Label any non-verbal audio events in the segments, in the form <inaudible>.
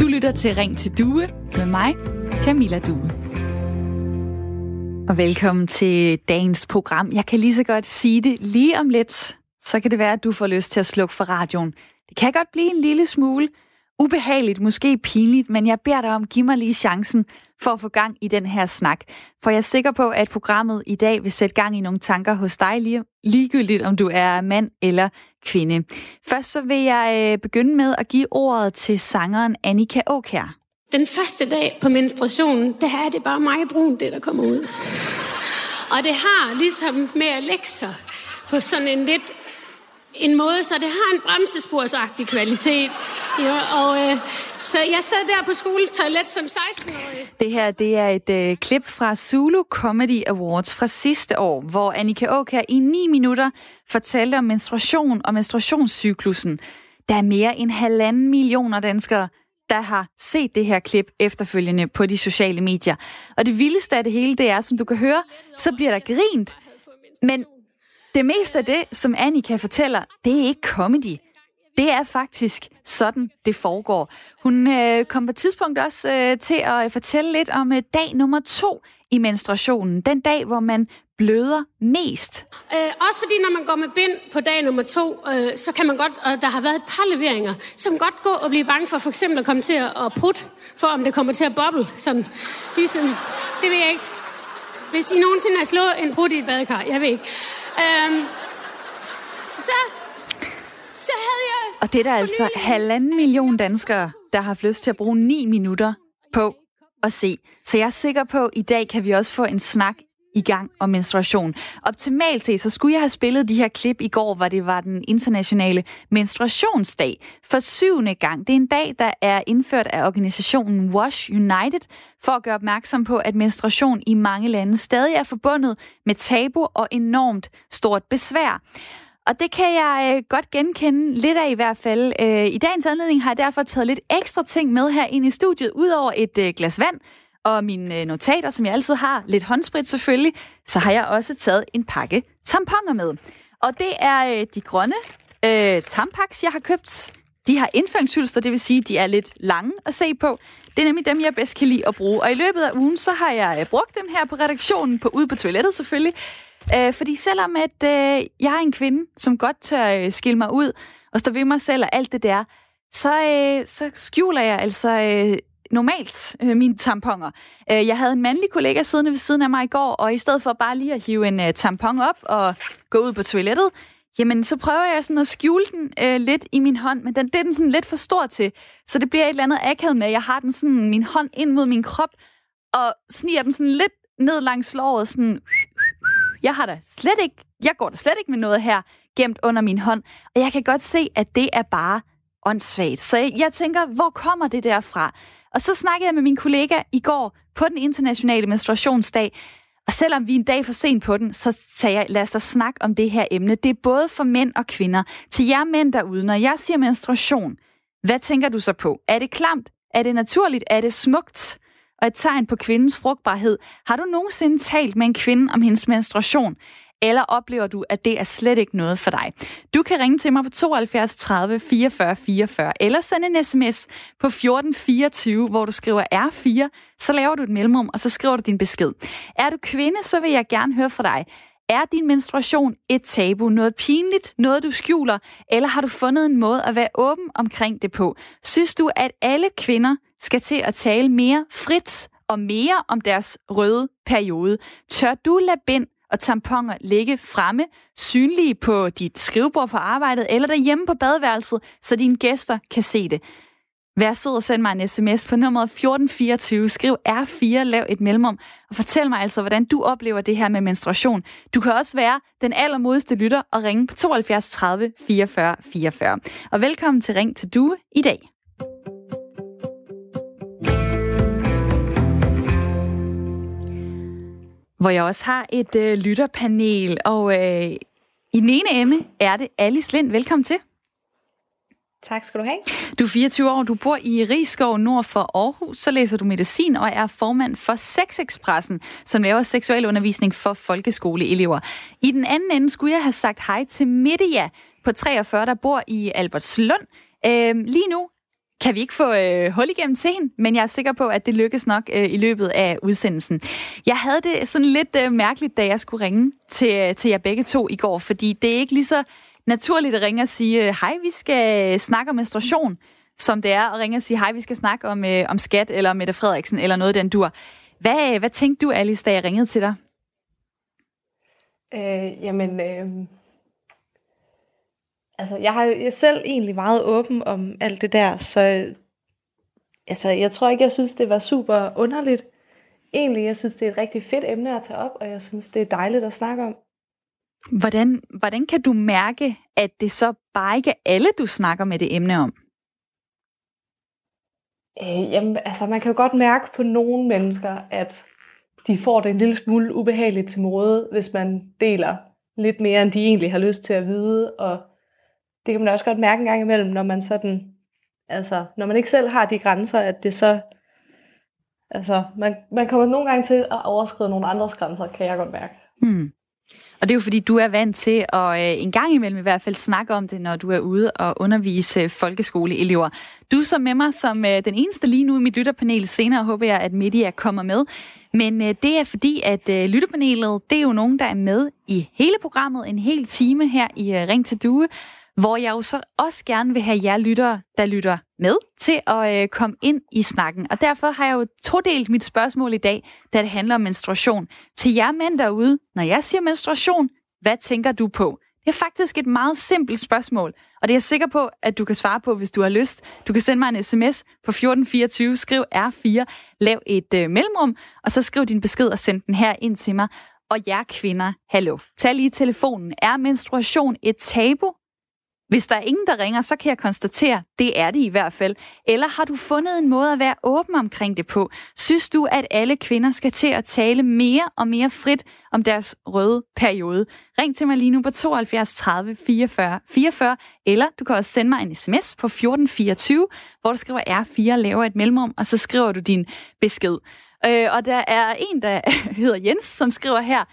Du lytter til Ring til Due med mig, Camilla Due. Og velkommen til dagens program. Jeg kan lige så godt sige det lige om lidt, så kan det være, at du får lyst til at slukke for radioen. Det kan godt blive en lille smule ubehageligt, måske pinligt, men jeg beder dig om, giv mig lige chancen for at få gang i den her snak. For jeg er sikker på, at programmet i dag vil sætte gang i nogle tanker hos dig, lige, ligegyldigt om du er mand eller kvinde. Først så vil jeg øh, begynde med at give ordet til sangeren Annika Åkær. Den første dag på menstruationen, der er det bare mig brun, det der kommer ud. Og det har ligesom med at lægge sig på sådan en lidt en måde, så det har en bremsesporsagtig kvalitet. Ja, og øh, så jeg sad der på skolens toilet som 16-årig. Det her det er et øh, klip fra Zulu Comedy Awards fra sidste år, hvor Annika Åkær i 9 minutter fortalte om menstruation og menstruationscyklusen. Der er mere end halvanden millioner danskere, der har set det her klip efterfølgende på de sociale medier. Og det vildeste af det hele, det er, som du kan høre, så bliver der grint. Men det meste af det, som Annika fortæller, det er ikke comedy. Det er faktisk sådan, det foregår. Hun øh, kom på et tidspunkt også øh, til at øh, fortælle lidt om øh, dag nummer to i menstruationen. Den dag, hvor man bløder mest. Øh, også fordi, når man går med bind på dag nummer to, øh, så kan man godt, og der har været et par leveringer, så kan godt gå og blive bange for for eksempel at komme til at, at prutte, for om det kommer til at boble. Sådan, ligesom, det ved jeg ikke. Hvis I nogensinde har slået en prut i et badekar, jeg ved ikke. Øhm, så, så havde jeg... Og det er der altså halvanden million danskere, der har haft lyst til at bruge 9 minutter på at se. Så jeg er sikker på, at i dag kan vi også få en snak i gang om menstruation. Optimalt set, så skulle jeg have spillet de her klip i går, hvor det var den internationale menstruationsdag for syvende gang. Det er en dag, der er indført af organisationen Wash United for at gøre opmærksom på, at menstruation i mange lande stadig er forbundet med tabu og enormt stort besvær. Og det kan jeg øh, godt genkende lidt af i hvert fald. Øh, I dagens anledning har jeg derfor taget lidt ekstra ting med her ind i studiet, udover et øh, glas vand, og mine øh, notater, som jeg altid har, lidt håndsprit selvfølgelig, så har jeg også taget en pakke tamponer med. Og det er øh, de grønne øh, tampaks, jeg har købt. De har indføringshylster, det vil sige, de er lidt lange at se på. Det er nemlig dem, jeg bedst kan lide at bruge. Og i løbet af ugen, så har jeg øh, brugt dem her på redaktionen, på ude på toilettet selvfølgelig. Øh, fordi selvom at øh, jeg er en kvinde, som godt tør øh, skille mig ud og stå ved mig selv og alt det der, så, øh, så skjuler jeg altså øh, normalt øh, mine tamponer. Øh, jeg havde en mandlig kollega siddende ved siden af mig i går, og i stedet for bare lige at hive en øh, tampon op og gå ud på toilettet, jamen så prøver jeg sådan at skjule den øh, lidt i min hånd, men den, det er den sådan lidt for stor til, så det bliver et eller andet akavet med, jeg har den sådan, min hånd ind mod min krop, og sniger den sådan lidt ned langs låret, sådan, jeg har da slet ikke, jeg går da slet ikke med noget her gemt under min hånd, og jeg kan godt se, at det er bare åndssvagt. Så jeg, jeg tænker, hvor kommer det der fra? Og så snakkede jeg med min kollega i går på den internationale menstruationsdag, og selvom vi er en dag for sent på den, så sagde jeg, lad os da snakke om det her emne. Det er både for mænd og kvinder. Til jer mænd derude, når jeg siger menstruation, hvad tænker du så på? Er det klamt? Er det naturligt? Er det smukt? Og et tegn på kvindens frugtbarhed. Har du nogensinde talt med en kvinde om hendes menstruation? Eller oplever du, at det er slet ikke noget for dig? Du kan ringe til mig på 72 30 44 44, eller sende en sms på 1424, hvor du skriver R4, så laver du et mellemrum, og så skriver du din besked. Er du kvinde, så vil jeg gerne høre fra dig. Er din menstruation et tabu, noget pinligt, noget du skjuler, eller har du fundet en måde at være åben omkring det på? Synes du, at alle kvinder skal til at tale mere frit og mere om deres røde periode? Tør du lade bind og tamponer ligge fremme, synlige på dit skrivebord på arbejdet eller derhjemme på badeværelset, så dine gæster kan se det. Vær sød og send mig en sms på nummeret 1424. Skriv R4, lav et mellemrum, og fortæl mig altså, hvordan du oplever det her med menstruation. Du kan også være den allermodeste lytter og ringe på 72 30 44 44. Og velkommen til Ring til Due i dag. Hvor jeg også har et øh, lytterpanel, og øh, i den ene ende er det Alice Lind. Velkommen til. Tak skal du have. Du er 24 år, du bor i Rigskov nord for Aarhus, så læser du medicin og er formand for Sexexpressen, som laver seksuel undervisning for folkeskoleelever. I den anden ende skulle jeg have sagt hej til Media på 43, der bor i Albertslund. Øh, lige nu kan vi ikke få øh, hul igennem til hende, men jeg er sikker på, at det lykkes nok øh, i løbet af udsendelsen. Jeg havde det sådan lidt øh, mærkeligt, da jeg skulle ringe til, øh, til jer begge to i går, fordi det er ikke lige så naturligt at ringe og sige, øh, hej, vi skal snakke om menstruation, som det er at ringe og sige, hej, vi skal snakke om, øh, om skat, eller Mette Frederiksen, eller noget den dur. Hvad, øh, hvad tænkte du, Alice, da jeg ringede til dig? Øh, jamen, øh, altså, jeg har jo selv egentlig meget åben om alt det der, så altså, jeg tror ikke, jeg synes, det var super underligt. Egentlig, jeg synes, det er et rigtig fedt emne at tage op, og jeg synes, det er dejligt at snakke om. Hvordan, hvordan kan du mærke, at det så bare ikke er alle, du snakker med det emne om? Øh, jamen, altså, man kan jo godt mærke på nogle mennesker, at de får det en lille smule ubehageligt til mode, hvis man deler lidt mere, end de egentlig har lyst til at vide. Og det kan man også godt mærke en gang imellem, når man sådan, altså, når man ikke selv har de grænser, at det så, altså, man, man kommer nogle gange til at overskride nogle andres grænser, kan jeg godt mærke. Hmm. Og det er jo fordi, du er vant til at øh, en gang imellem i hvert fald snakke om det, når du er ude og undervise folkeskoleelever. Du er så med mig som øh, den eneste lige nu i mit lytterpanel. Senere håber jeg, at Media kommer med. Men øh, det er fordi, at øh, lytterpanelet, det er jo nogen, der er med i hele programmet, en hel time her i øh, Ring til Due hvor jeg jo så også gerne vil have jer lyttere, der lytter med, til at øh, komme ind i snakken. Og derfor har jeg jo todelt mit spørgsmål i dag, da det handler om menstruation. Til jer mænd derude, når jeg siger menstruation, hvad tænker du på? Det er faktisk et meget simpelt spørgsmål, og det er jeg sikker på, at du kan svare på, hvis du har lyst. Du kan sende mig en sms på 1424, skriv R4, lav et øh, mellemrum, og så skriv din besked og send den her ind til mig. Og jer kvinder, hallo. Tag lige telefonen. Er menstruation et tabu, hvis der er ingen, der ringer, så kan jeg konstatere, det er det i hvert fald. Eller har du fundet en måde at være åben omkring det på? Synes du, at alle kvinder skal til at tale mere og mere frit om deres røde periode? Ring til mig lige nu på 72 30 44 44, eller du kan også sende mig en sms på 1424, hvor du skriver R4, laver et mellemrum, og så skriver du din besked. Øh, og der er en, der <laughs> hedder Jens, som skriver her,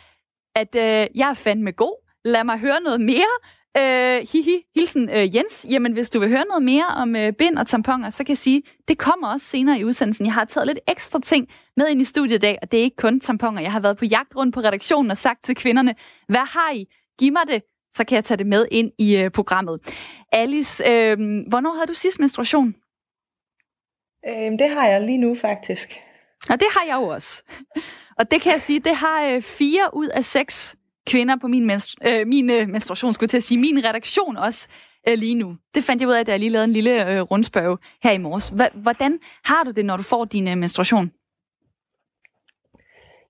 at øh, jeg er fandme god. Lad mig høre noget mere. Øh, hihi, hilsen øh, Jens. Jamen, hvis du vil høre noget mere om øh, bind og tamponer, så kan jeg sige, det kommer også senere i udsendelsen. Jeg har taget lidt ekstra ting med ind i studiet i dag, og det er ikke kun tamponer. Jeg har været på jagt rundt på redaktionen og sagt til kvinderne, hvad har I? Giv mig det, så kan jeg tage det med ind i øh, programmet. Alice, øh, hvornår havde du sidst menstruation? Øh, det har jeg lige nu, faktisk. Og det har jeg jo også. Og det kan jeg sige, det har øh, fire ud af seks kvinder på min, menstru- øh, min øh, menstruation, skulle til at sige, min redaktion også øh, lige nu. Det fandt jeg ud af, da jeg lige lavede en lille øh, rundspørg her i morges. H- hvordan har du det, når du får din øh, menstruation?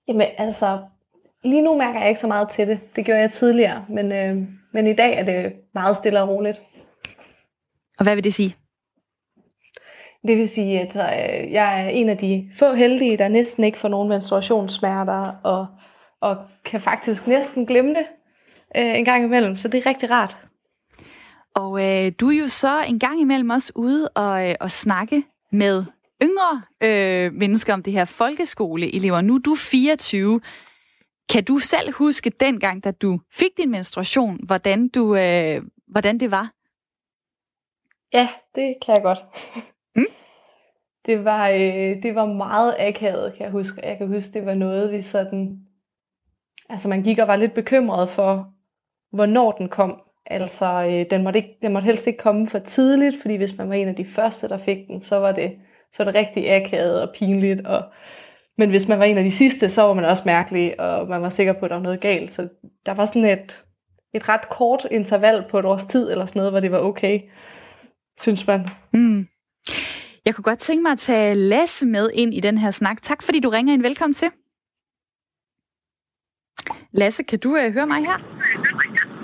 Jamen altså, lige nu mærker jeg ikke så meget til det. Det gjorde jeg tidligere, men, øh, men i dag er det meget stille og roligt. Og hvad vil det sige? Det vil sige, at øh, jeg er en af de få heldige, der næsten ikke får nogen menstruationssmerter, og og kan faktisk næsten glemme det øh, en gang imellem, så det er rigtig rart. Og øh, du er jo så en gang imellem også ude og, øh, og snakke med yngre øh, mennesker om det her folkeskoleelever. Nu er du 24. Kan du selv huske dengang, da du fik din menstruation, hvordan, du, øh, hvordan det var? Ja, det kan jeg godt. Mm? Det var, øh, det var meget akavet, kan jeg huske. Jeg kan huske, det var noget, vi sådan Altså man gik og var lidt bekymret for, hvornår den kom. Altså øh, den, måtte ikke, den måtte helst ikke komme for tidligt, fordi hvis man var en af de første, der fik den, så var det, så var det rigtig akavet og pinligt. Og, men hvis man var en af de sidste, så var man også mærkelig, og man var sikker på, at der var noget galt. Så der var sådan et, et ret kort interval på et års tid, eller sådan noget, hvor det var okay, synes man. Mm. Jeg kunne godt tænke mig at tage Lasse med ind i den her snak. Tak fordi du ringer ind. Velkommen til. Lasse, kan du uh, høre mig her?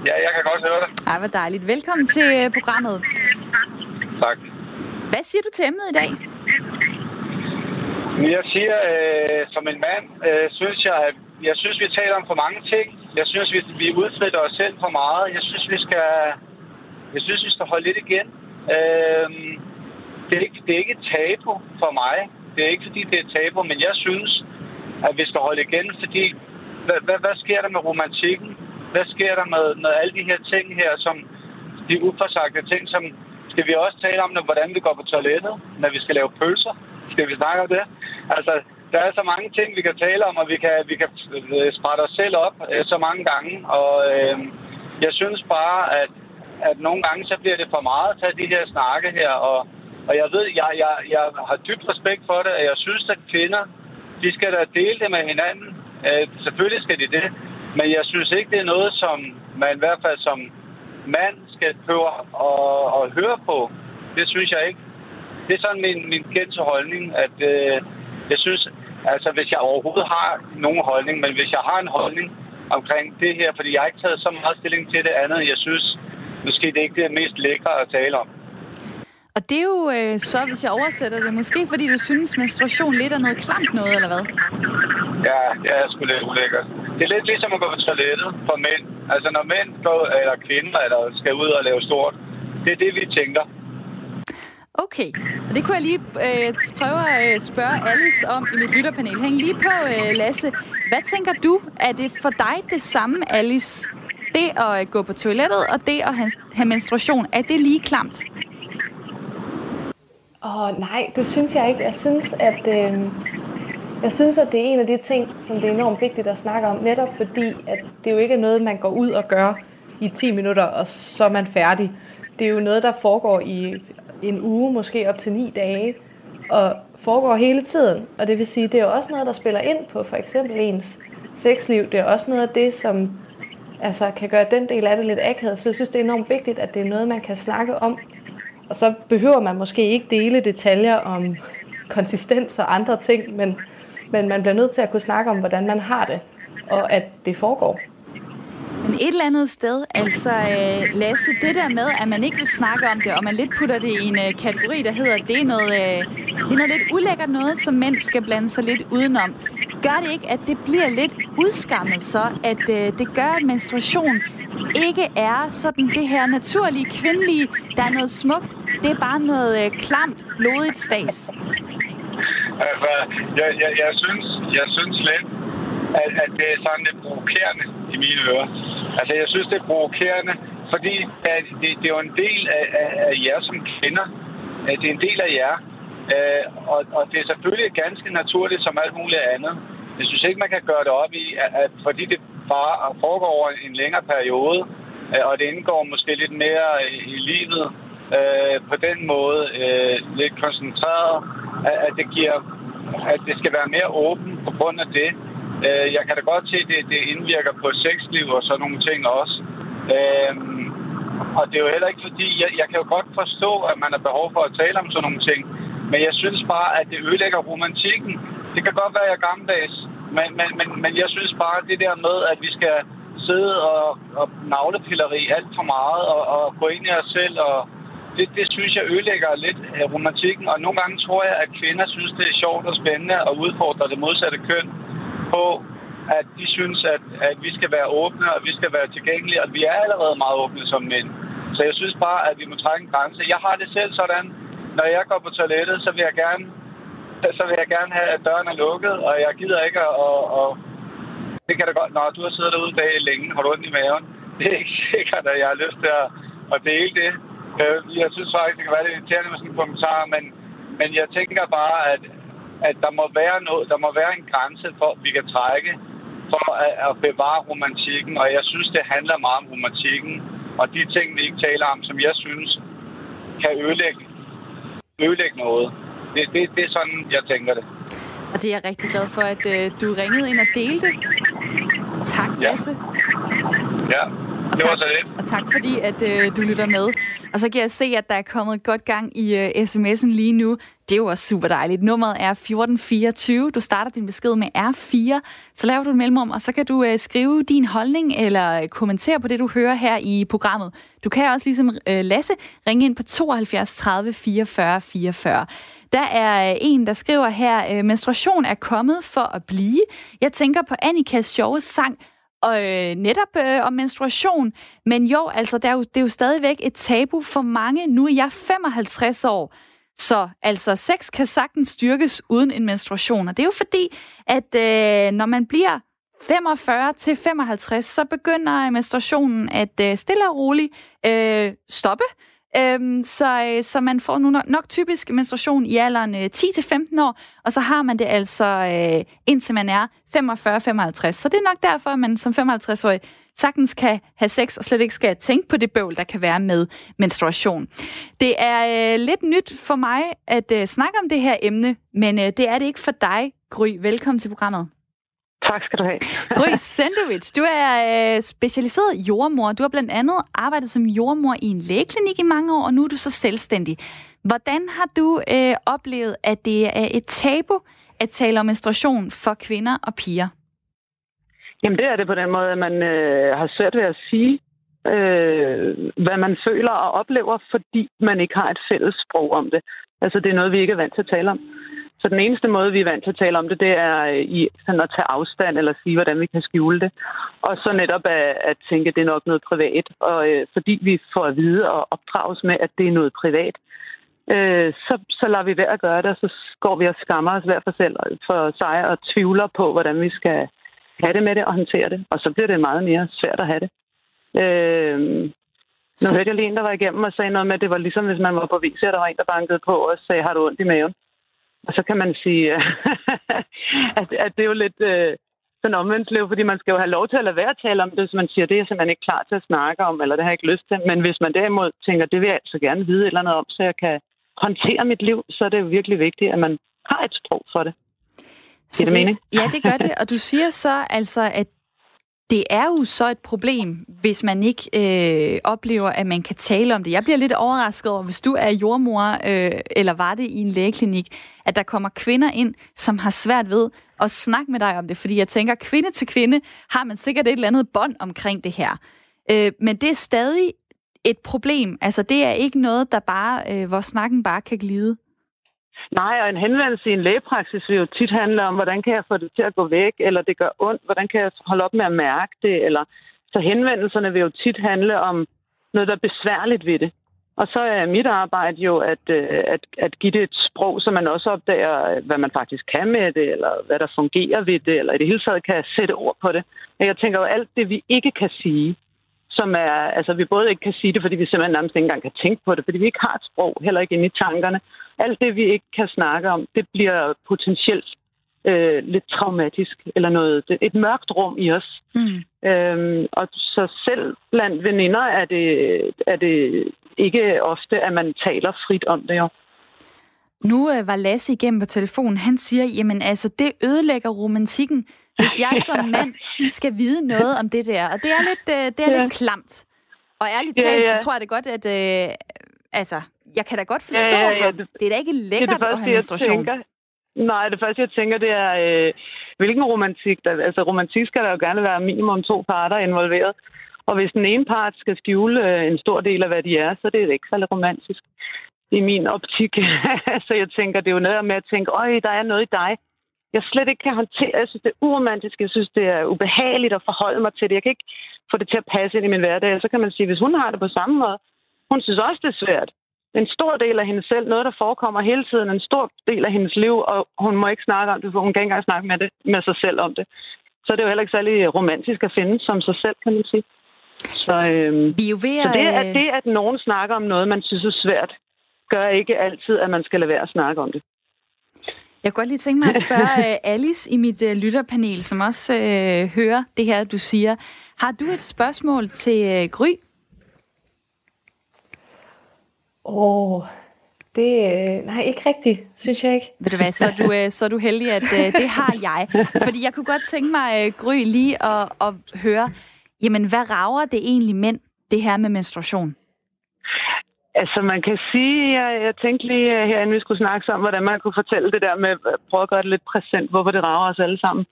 Ja, jeg kan godt høre det. Ej, hvor dejligt. Velkommen til uh, programmet. Tak. Hvad siger du til emnet i dag? Jeg siger, øh, som en mand, øh, synes jeg, at jeg synes, vi taler om for mange ting. Jeg synes, vi, vi udfritter os selv for meget. Jeg synes, vi skal, jeg synes, vi skal holde lidt igen. Øh, det, er ikke, det er ikke et tabu for mig. Det er ikke, fordi det er et tabu, men jeg synes, at vi skal holde igen, fordi hvad, hvad, hvad sker der med romantikken? Hvad sker der med, med alle de her ting her, som de uforsagte ting, som skal vi også tale om, hvordan vi går på toilettet, når vi skal lave pølser? Skal vi snakke om det? Altså, der er så mange ting, vi kan tale om, og vi kan, vi kan øh, sprætte os selv op øh, så mange gange. Og øh, jeg synes bare, at, at nogle gange så bliver det for meget at tage de her snakke her. Og, og jeg ved, jeg, jeg, jeg har dybt respekt for det, og jeg synes, at kvinder, de skal da dele det med hinanden. Øh, selvfølgelig skal de det. Men jeg synes ikke, det er noget, som man i hvert fald som mand skal prøve at, og høre på. Det synes jeg ikke. Det er sådan min, min kendte holdning, at øh, jeg synes, altså hvis jeg overhovedet har nogen holdning, men hvis jeg har en holdning omkring det her, fordi jeg har ikke taget så meget stilling til det andet, jeg synes, måske det ikke er det mest lækre at tale om. Og det er jo øh, så, hvis jeg oversætter det, måske fordi du synes, menstruation lidt er noget klamt noget, eller hvad? Ja, ja, jeg skulle lidt ulækkert. Det er lidt ligesom at gå på toilettet for mænd. Altså når mænd går, eller kvinder eller skal ud og lave stort, det er det, vi tænker. Okay, og det kunne jeg lige øh, prøve at øh, spørge Alice om i mit lytterpanel. Hæng lige på, øh, Lasse. Hvad tænker du? Er det for dig det samme, Alice? Det at øh, gå på toilettet og det at have menstruation, er det lige klamt? Åh, oh, nej, det synes jeg ikke. Jeg synes, at, øh, jeg synes, at det er en af de ting, som det er enormt vigtigt at snakke om, netop fordi, at det jo ikke er noget, man går ud og gør i 10 minutter, og så er man færdig. Det er jo noget, der foregår i en uge, måske op til 9 dage, og foregår hele tiden. Og det vil sige, det er også noget, der spiller ind på for eksempel ens sexliv. Det er også noget af det, som altså, kan gøre den del af det lidt akavet. Så jeg synes, det er enormt vigtigt, at det er noget, man kan snakke om. Og så behøver man måske ikke dele detaljer om konsistens og andre ting, men, men man bliver nødt til at kunne snakke om, hvordan man har det, og at det foregår. Men et eller andet sted, altså øh, Lasse, det der med, at man ikke vil snakke om det, og man lidt putter det i en øh, kategori, der hedder, det er, noget, øh, det er noget lidt ulækkert noget, som mænd skal blande sig lidt udenom. Gør det ikke, at det bliver lidt udskammet så, at øh, det gør, at menstruation ikke er sådan det her naturlige, kvindelige, der er noget smukt. Det er bare noget øh, klamt, blodigt stas. Altså, jeg, jeg, jeg, synes, jeg synes lidt, at, at det er sådan lidt provokerende i mine ører. Altså, jeg synes, det er provokerende, fordi at det, det er jo en del af, af, af jer som kvinder. At det er en del af jer. Øh, og, og det er selvfølgelig ganske naturligt som alt muligt andet. Jeg synes ikke, man kan gøre det op i, at, at fordi det bare foregår over en længere periode, øh, og det indgår måske lidt mere i, i livet øh, på den måde, øh, lidt koncentreret, at, at det giver at det skal være mere åbent på grund af det. Øh, jeg kan da godt se, at det, det indvirker på sexliv og sådan nogle ting også. Øh, og det er jo heller ikke fordi, jeg, jeg kan jo godt forstå, at man har behov for at tale om sådan nogle ting. Men jeg synes bare, at det ødelægger romantikken. Det kan godt være, at jeg er gammeldags. Men, men, men, men jeg synes bare, at det der med, at vi skal sidde og, og navlepilleri alt for meget og, og gå ind i os selv og det, det synes jeg ødelægger lidt af romantikken, og nogle gange tror jeg, at kvinder synes, det er sjovt og spændende at udfordre det modsatte køn på, at de synes, at, at vi skal være åbne, og vi skal være tilgængelige, og vi er allerede meget åbne som mænd. Så jeg synes bare, at vi må trække en grænse. Jeg har det selv sådan, når jeg går på toilettet, så vil jeg gerne, så vil jeg gerne have, at døren er lukket, og jeg gider ikke at... Og, og det kan da godt... Nå, du har siddet derude bag længe, har du ondt i maven? <laughs> Det er ikke sikkert, at jeg har lyst til at, at dele det. Øh, jeg synes faktisk, det kan være lidt irriterende med sådan en kommentar, men, men jeg tænker bare, at, at der, må være noget, der må være en grænse for, at vi kan trække for at, at bevare romantikken, og jeg synes, det handler meget om romantikken, og de ting, vi ikke taler om, som jeg synes kan ødelægge, ødelægge noget. Det, det, det er sådan, jeg tænker det. Og det er jeg rigtig glad for, at øh, du ringede ind og delte. Tak, Lasse. Ja. ja. Og tak. Og tak fordi, at øh, du lytter med. Og så kan jeg se, at der er kommet godt gang i øh, sms'en lige nu. Det er jo også super dejligt. Nummeret er 1424. Du starter din besked med R4. Så laver du en mellemrum, og så kan du øh, skrive din holdning eller kommentere på det, du hører her i programmet. Du kan også ligesom øh, Lasse ringe ind på 72 30 44 44. Der er øh, en, der skriver her, øh, menstruation er kommet for at blive. Jeg tænker på Annikas sjove sang og øh, netop øh, om menstruation. Men jo, altså, det er jo, det er jo stadigvæk et tabu for mange. Nu er jeg 55 år, så altså sex kan sagtens styrkes uden en menstruation. Og det er jo fordi, at øh, når man bliver 45 til 55, så begynder menstruationen at øh, stille og roligt øh, stoppe. Øhm, så, øh, så man får nu nok, nok typisk menstruation i alderen øh, 10-15 år, og så har man det altså øh, indtil man er 45-55. Så det er nok derfor, at man som 55-årig sagtens kan have sex og slet ikke skal tænke på det bøvl, der kan være med menstruation. Det er øh, lidt nyt for mig at øh, snakke om det her emne, men øh, det er det ikke for dig, Gry. Velkommen til programmet. Tak skal du have. <laughs> Gry Sendovich, du er øh, specialiseret jordmor. Du har blandt andet arbejdet som jordmor i en lægeklinik i mange år, og nu er du så selvstændig. Hvordan har du øh, oplevet, at det er et tabu at tale om menstruation for kvinder og piger? Jamen det er det på den måde, at man øh, har svært ved at sige, øh, hvad man føler og oplever, fordi man ikke har et fælles sprog om det. Altså det er noget, vi ikke er vant til at tale om. Så den eneste måde, vi er vant til at tale om det, det er øh, i sådan at tage afstand eller sige, hvordan vi kan skjule det. Og så netop at, at tænke, at det er nok noget privat. Og øh, fordi vi får at vide og opdrages med, at det er noget privat, øh, så, så lader vi være at gøre det, og så går vi og skammer os hver for, selv, for sig og tvivler på, hvordan vi skal have det med det og håndtere det. Og så bliver det meget mere svært at have det. Øh, nu hørte jeg lige en, der var igennem og sagde noget med, at det var ligesom, hvis man var på vis, og der var en, der bankede på og sagde, har du ondt i maven? Og så kan man sige, <laughs> at, at det er jo lidt øh, sådan omvendt fordi man skal jo have lov til at lade være at tale om det, hvis man siger, det er simpelthen ikke klar til at snakke om, eller det har jeg ikke lyst til. Men hvis man derimod tænker, det vil jeg altså gerne vide et eller andet om, så jeg kan håndtere mit liv, så er det jo virkelig vigtigt, at man har et sprog for det. Så det, det Ja, det gør det. Og du siger så altså, at det er jo så et problem, hvis man ikke øh, oplever, at man kan tale om det. Jeg bliver lidt overrasket over, hvis du er jordmor, øh, eller var det i en lægeklinik, at der kommer kvinder ind, som har svært ved at snakke med dig om det. Fordi jeg tænker, kvinde til kvinde har man sikkert et eller andet bånd omkring det her. Øh, men det er stadig et problem. Altså, det er ikke noget, der bare, øh, hvor snakken bare kan glide. Nej, og en henvendelse i en lægepraksis vil jo tit handle om, hvordan kan jeg få det til at gå væk, eller det gør ondt, hvordan kan jeg holde op med at mærke det, eller så henvendelserne vil jo tit handle om noget, der er besværligt ved det. Og så er mit arbejde jo at, øh, at, at give det et sprog, så man også opdager, øh, hvad man faktisk kan med det, eller hvad der fungerer ved det, eller i det hele taget kan sætte ord på det. Jeg tænker jo, alt det, vi ikke kan sige, som er, altså vi både ikke kan sige det, fordi vi simpelthen nærmest ikke engang kan tænke på det, fordi vi ikke har et sprog, heller ikke inde i tankerne. Alt det, vi ikke kan snakke om, det bliver potentielt øh, lidt traumatisk, eller noget, et mørkt rum i os. Mm. Øhm, og så selv blandt veninder er det, er det ikke ofte, at man taler frit om det jo. Nu øh, var Lasse igennem på telefonen. Han siger, jamen altså, det ødelægger romantikken, hvis jeg som <laughs> mand skal vide noget om det der. Og det er lidt, øh, det er ja. lidt klamt. Og ærligt talt, ja, ja. så tror jeg det godt, at... Øh, altså, jeg kan da godt forstå ja, ja, ja. Det, det er da ikke lækkert det det første, at have menstruation. Tænker, nej, det første, jeg tænker, det er, øh, hvilken romantik... Der, altså, romantik skal der jo gerne være minimum to parter involveret. Og hvis den ene part skal skjule øh, en stor del af, hvad de er, så det er det ikke særlig romantisk i min optik. <laughs> så jeg tænker, det er jo noget med at tænke, øj, der er noget i dig, jeg slet ikke kan håndtere. Jeg synes, det er uromantisk. Jeg synes, det er ubehageligt at forholde mig til det. Jeg kan ikke få det til at passe ind i min hverdag. Så kan man sige, hvis hun har det på samme måde, hun synes også, det er svært. En stor del af hende selv, noget, der forekommer hele tiden, en stor del af hendes liv, og hun må ikke snakke om det, for hun kan ikke engang snakke med, det, med sig selv om det. Så det er jo heller ikke særlig romantisk at finde som sig selv, kan man sige. Så, øhm, Vi er jo ved at... så det, at det, at nogen snakker om noget, man synes er svært, gør ikke altid, at man skal lade være at snakke om det. Jeg kunne godt lige tænke mig at spørge <laughs> øh, Alice i mit uh, lytterpanel, som også uh, hører det her, du siger. Har du et spørgsmål til Gry? Åh, oh, det... Uh, nej, ikke rigtigt, synes jeg ikke. Ved du hvad, så er du, uh, så er du heldig, at uh, det har jeg. Fordi jeg kunne godt tænke mig, uh, Gry, lige at, at høre, jamen hvad rager det egentlig mænd, det her med menstruation? Altså, man kan sige, jeg, jeg tænkte lige øh, herinde, vi skulle snakke om, hvordan man kunne fortælle det der med, at prøve at gøre det lidt præsent, hvorfor det rager os alle sammen.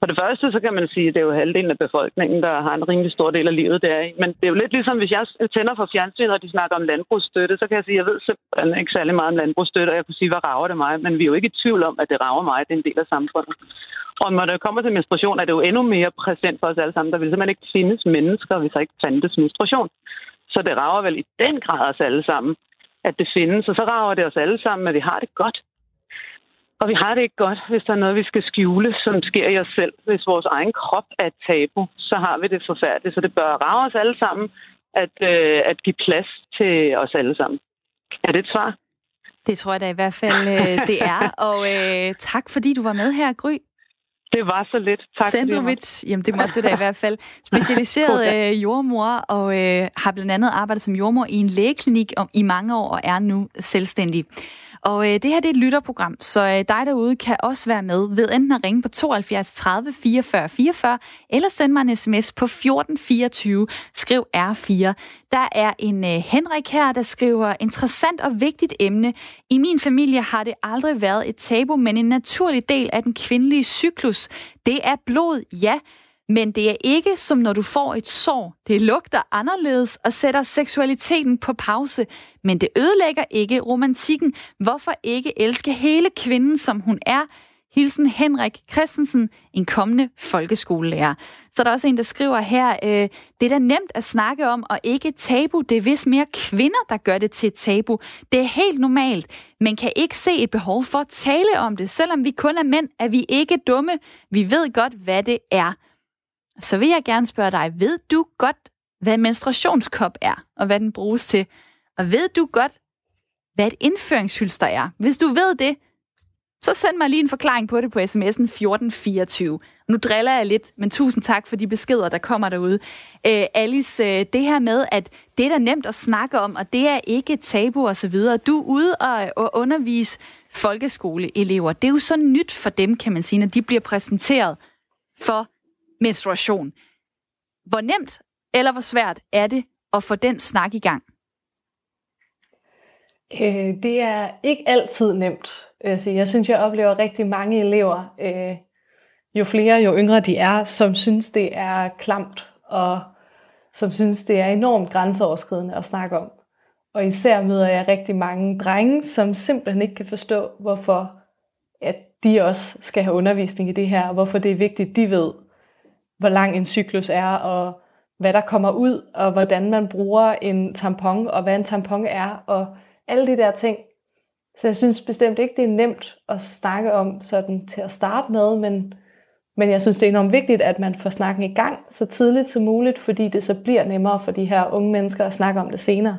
For det første, så kan man sige, at det er jo halvdelen af befolkningen, der har en rimelig stor del af livet der. Men det er jo lidt ligesom, hvis jeg tænder for fjernsynet, og de snakker om landbrugsstøtte, så kan jeg sige, at jeg ved simpelthen ikke særlig meget om landbrugsstøtte, og jeg kan sige, hvad rager det mig? Men vi er jo ikke i tvivl om, at det rager mig. Det er en del af samfundet. Og når det kommer til menstruation, er det jo endnu mere præsent for os alle sammen. Der vil simpelthen ikke findes mennesker, hvis der ikke fandtes menstruation. Så det rager vel i den grad os alle sammen, at det findes. Og så rager det os alle sammen, at vi har det godt. Og vi har det ikke godt, hvis der er noget, vi skal skjule, som sker i os selv. Hvis vores egen krop er et tabu, så har vi det forfærdeligt. Så det bør rave os alle sammen at, øh, at give plads til os alle sammen. Er det et svar? Det tror jeg da i hvert fald, øh, <laughs> det er. Og øh, tak, fordi du var med her, Gry. Det var så lidt. Tak Sandrovic, jamen det måtte du da i hvert fald. <laughs> Specialiseret øh, jordmor og øh, har blandt andet arbejdet som jordmor i en lægeklinik om, i mange år og er nu selvstændig. Og øh, det her det er et lytterprogram, så øh, dig derude kan også være med ved enten at ringe på 72 30 44 44, eller sende mig en sms på 1424, skriv R4. Der er en øh, Henrik her, der skriver, interessant og vigtigt emne. I min familie har det aldrig været et tabu, men en naturlig del af den kvindelige cyklus. Det er blod, ja, men det er ikke som når du får et sår. Det lugter anderledes og sætter seksualiteten på pause. Men det ødelægger ikke romantikken. Hvorfor ikke elske hele kvinden, som hun er? Hilsen Henrik Christensen, en kommende folkeskolelærer. Så der er også en, der skriver her, øh, det er da nemt at snakke om, og ikke tabu. Det er vist mere kvinder, der gør det til et tabu. Det er helt normalt, Man kan ikke se et behov for at tale om det. Selvom vi kun er mænd, er vi ikke dumme. Vi ved godt, hvad det er så vil jeg gerne spørge dig, ved du godt, hvad menstruationskop er, og hvad den bruges til? Og ved du godt, hvad et indføringshylster er? Hvis du ved det, så send mig lige en forklaring på det på sms'en 1424. Nu driller jeg lidt, men tusind tak for de beskeder, der kommer derude. Øh, Alice, øh, det her med, at det er da nemt at snakke om, og det er ikke et tabu og så videre. Du er ude og, og undervise folkeskoleelever. Det er jo så nyt for dem, kan man sige, når de bliver præsenteret for menstruation. Hvor nemt eller hvor svært er det at få den snak i gang? Øh, det er ikke altid nemt. Altså, jeg synes, jeg oplever rigtig mange elever, øh, jo flere, jo yngre de er, som synes, det er klamt, og som synes, det er enormt grænseoverskridende at snakke om. Og især møder jeg rigtig mange drenge, som simpelthen ikke kan forstå, hvorfor at de også skal have undervisning i det her, og hvorfor det er vigtigt, de ved, hvor lang en cyklus er, og hvad der kommer ud, og hvordan man bruger en tampon, og hvad en tampon er, og alle de der ting. Så jeg synes bestemt ikke, det er nemt at snakke om sådan til at starte med, men, men jeg synes, det er enormt vigtigt, at man får snakken i gang så tidligt som muligt, fordi det så bliver nemmere for de her unge mennesker at snakke om det senere.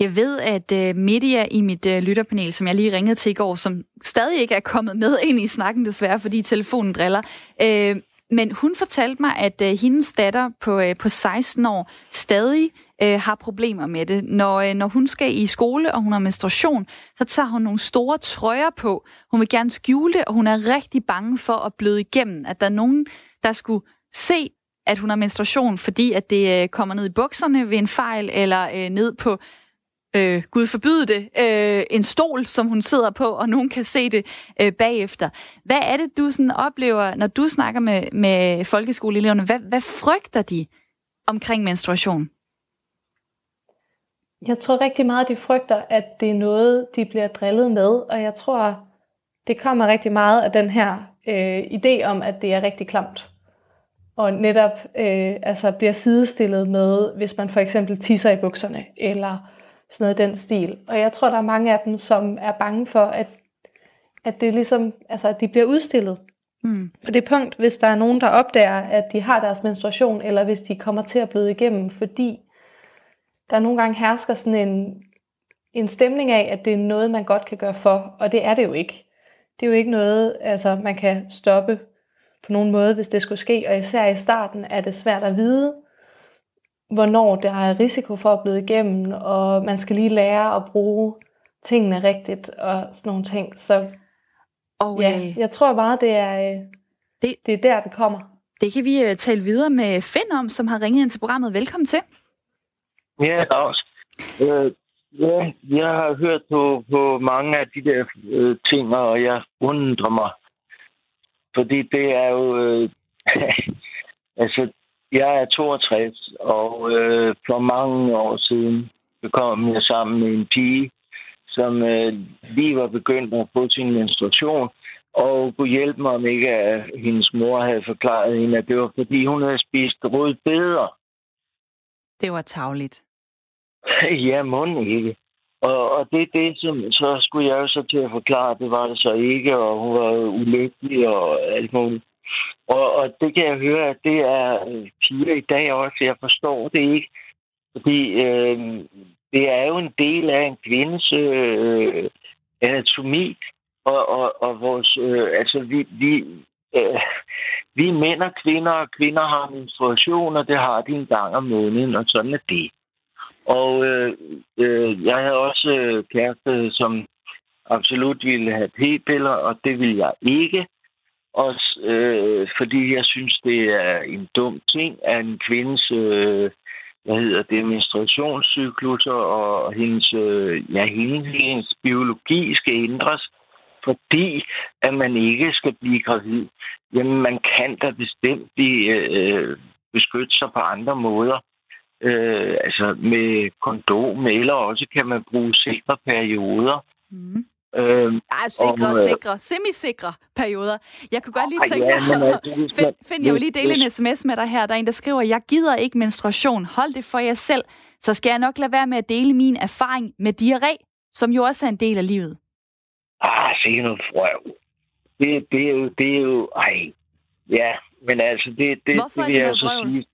Jeg ved, at øh, Media i mit øh, lytterpanel, som jeg lige ringede til i går, som stadig ikke er kommet med <laughs> ind i snakken desværre, fordi telefonen driller, øh, men hun fortalte mig, at øh, hendes datter på, øh, på 16 år stadig øh, har problemer med det. Når, øh, når hun skal i skole, og hun har menstruation, så tager hun nogle store trøjer på. Hun vil gerne skjule det, og hun er rigtig bange for at bløde igennem. At der er nogen, der skulle se, at hun har menstruation, fordi at det øh, kommer ned i bukserne ved en fejl, eller øh, ned på øh, Gud forbyde det, øh, en stol, som hun sidder på, og nogen kan se det øh, bagefter. Hvad er det, du sådan oplever, når du snakker med, med folkeskoleeleverne? Hvad, hvad frygter de omkring menstruation? Jeg tror rigtig meget, de frygter, at det er noget, de bliver drillet med, og jeg tror, det kommer rigtig meget af den her øh, idé om, at det er rigtig klamt. Og netop øh, altså bliver sidestillet med, hvis man for eksempel tisser i bukserne, eller sådan noget den stil. Og jeg tror, der er mange af dem, som er bange for, at, at det ligesom, altså, at de bliver udstillet. Mm. På det punkt, hvis der er nogen, der opdager, at de har deres menstruation, eller hvis de kommer til at bløde igennem, fordi der nogle gange hersker sådan en, en stemning af, at det er noget, man godt kan gøre for, og det er det jo ikke. Det er jo ikke noget, altså, man kan stoppe på nogen måde, hvis det skulle ske, og især i starten er det svært at vide, hvornår der er risiko for at blive igennem, og man skal lige lære at bruge tingene rigtigt og sådan nogle ting. Så og, ja, øh, jeg tror bare, det er, øh, det, det er der, det kommer. Det kan vi uh, tale videre med Finn om, som har ringet ind til programmet. Velkommen til. Ja, også. Øh, ja, jeg har hørt på, på mange af de der øh, ting, og jeg undrer mig. Fordi det er jo... Øh, <laughs> altså, jeg er 62, og øh, for mange år siden kom jeg sammen med en pige, som øh, lige var begyndt at få sin menstruation. Og kunne hjælpe mig, om ikke at hendes mor havde forklaret hende, at det var fordi, hun havde spist rødbeder. Det var tavligt. <laughs> ja, må ikke. Og, og det er det, som så skulle jeg jo så til at forklare, det var det så ikke, og hun var ulykkelig og alt muligt. Og, og det kan jeg høre, at det er øh, piger i dag også, jeg forstår det ikke. Fordi øh, det er jo en del af en kvindes øh, anatomi, og, og, og vores, øh, altså vi, vi, øh, vi er mænd og kvinder, og kvinder har menstruation, og det har de en gang om måneden, og sådan er det. Og øh, øh, jeg havde også øh, kæreste, som absolut ville have p-piller, og det ville jeg ikke. Også øh, fordi jeg synes, det er en dum ting, at en kvindes øh, hvad hedder det, menstruationscyklus og hendes, øh, ja, hendes, hendes biologi skal ændres, fordi at man ikke skal blive gravid. Jamen, man kan da bestemt blive, øh, beskytte sig på andre måder øh, altså med kondom, eller også kan man bruge sikre perioder. Mm. Øhm, Ej, sikre, og, sikre, semisikre perioder. Jeg kunne godt lige tænke ja, mig, altså, find, find, jeg vil lige dele en sms med dig her. Der er en, der skriver, jeg gider ikke menstruation. Hold det for jer selv. Så skal jeg nok lade være med at dele min erfaring med diarré, som jo også er en del af livet. Ah, se noget frøv. Det, det, er jo, det er jo, ej, ja, men altså, det, det, Hvorfor det vil er det jeg så sige.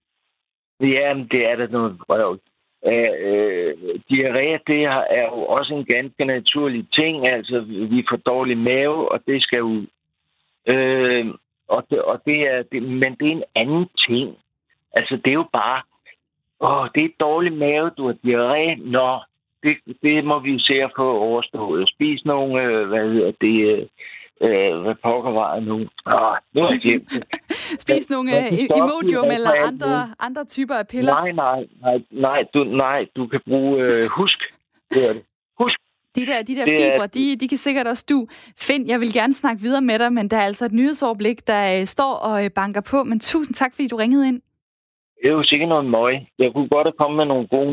Jamen, det er da noget vrøvl. Øh, diarré, det er jo også en ganske naturlig ting. Altså, vi får dårlig mave, og det skal ud. Øh, og det, og det er, det, men det er en anden ting. Altså, det er jo bare, åh, det er dårlig mave, du har diarré. Nå, det, det må vi se at få overstået. Spis nogle, øh, hvad hedder det, øh, øh, hvad pokker var det nu? Ah, nu har jeg glemt det. <laughs> Spis nogle uh, Imodium eller andre, andre typer af piller? Nej, nej, nej, nej, du, nej, du kan bruge uh, husk. Det er det. Husk. De der, de der det fibre, er... de, de kan sikkert også du. Find, jeg vil gerne snakke videre med dig, men der er altså et nyhedsoverblik, der uh, står og uh, banker på. Men tusind tak, fordi du ringede ind. Det er jo sikkert noget møg. Jeg kunne godt have kommet med nogle gode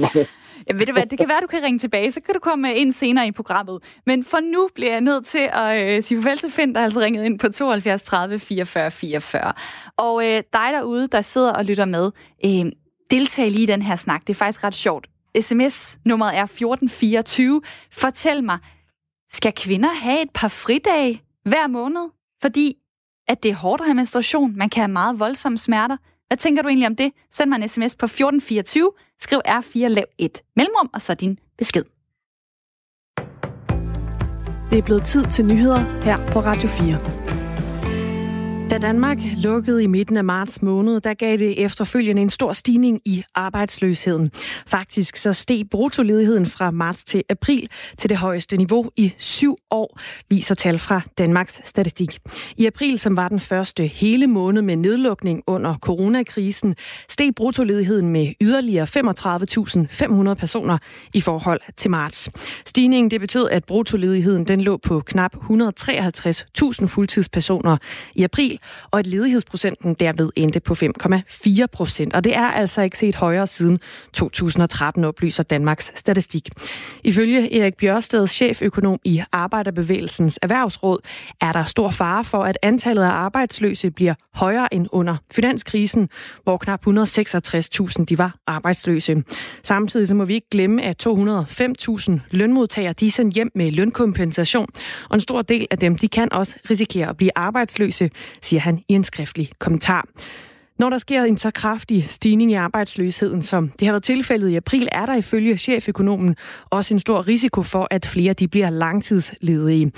Ja, ved du hvad, det kan være, du kan ringe tilbage, så kan du komme ind senere i programmet. Men for nu bliver jeg nødt til at øh, sige farvel til Finn, der har altså ringet ind på 72 30 44 44. Og øh, dig derude, der sidder og lytter med, øh, deltag lige i den her snak. Det er faktisk ret sjovt. SMS-nummeret er 1424. Fortæl mig, skal kvinder have et par fridage hver måned? Fordi at det er hårdt at have menstruation. Man kan have meget voldsomme smerter. Hvad tænker du egentlig om det? Send mig en sms på 1424. Skriv R4, lav et mellemrum, og så din besked. Det er blevet tid til nyheder her på Radio 4. Da Danmark lukkede i midten af marts måned, der gav det efterfølgende en stor stigning i arbejdsløsheden. Faktisk så steg bruttoledigheden fra marts til april til det højeste niveau i syv år, viser tal fra Danmarks Statistik. I april, som var den første hele måned med nedlukning under coronakrisen, steg bruttoledigheden med yderligere 35.500 personer i forhold til marts. Stigningen det betød, at bruttoledigheden den lå på knap 153.000 fuldtidspersoner i april, og at ledighedsprocenten derved endte på 5,4 procent. Og det er altså ikke set højere siden 2013, oplyser Danmarks Statistik. Ifølge Erik Bjørsted, cheføkonom i Arbejderbevægelsens Erhvervsråd, er der stor fare for, at antallet af arbejdsløse bliver højere end under finanskrisen, hvor knap 166.000 de var arbejdsløse. Samtidig så må vi ikke glemme, at 205.000 lønmodtagere de er sendt hjem med lønkompensation, og en stor del af dem de kan også risikere at blive arbejdsløse, siger han i en skriftlig kommentar. Når der sker en så kraftig stigning i arbejdsløsheden, som det har været tilfældet i april, er der ifølge cheføkonomen også en stor risiko for, at flere de bliver langtidsledige.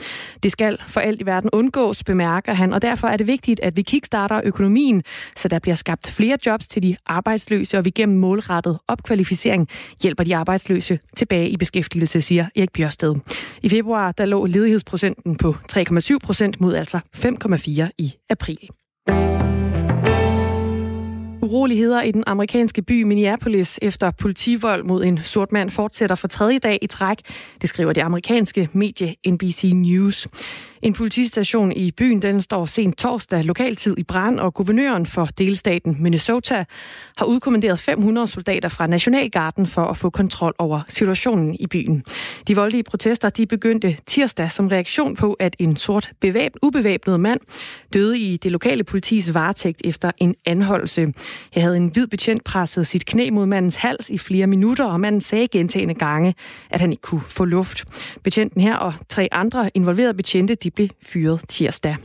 Det skal for alt i verden undgås, bemærker han, og derfor er det vigtigt, at vi kickstarter økonomien, så der bliver skabt flere jobs til de arbejdsløse, og vi gennem målrettet opkvalificering hjælper de arbejdsløse tilbage i beskæftigelse, siger Erik Bjørsted. I februar der lå ledighedsprocenten på 3,7 procent mod altså 5,4 i april. Uroligheder i den amerikanske by Minneapolis efter politivold mod en sort mand fortsætter for tredje dag i træk. Det skriver det amerikanske medie NBC News. En politistation i byen den står sent torsdag lokaltid i brand, og guvernøren for delstaten Minnesota har udkommanderet 500 soldater fra Nationalgarden for at få kontrol over situationen i byen. De voldelige protester de begyndte tirsdag som reaktion på, at en sort bevæb, ubevæbnet mand døde i det lokale politis varetægt efter en anholdelse. Her havde en hvid betjent presset sit knæ mod mandens hals i flere minutter, og manden sagde gentagende gange, at han ikke kunne få luft. Betjenten her og tre andre involverede betjente de blev fyret tirsdag.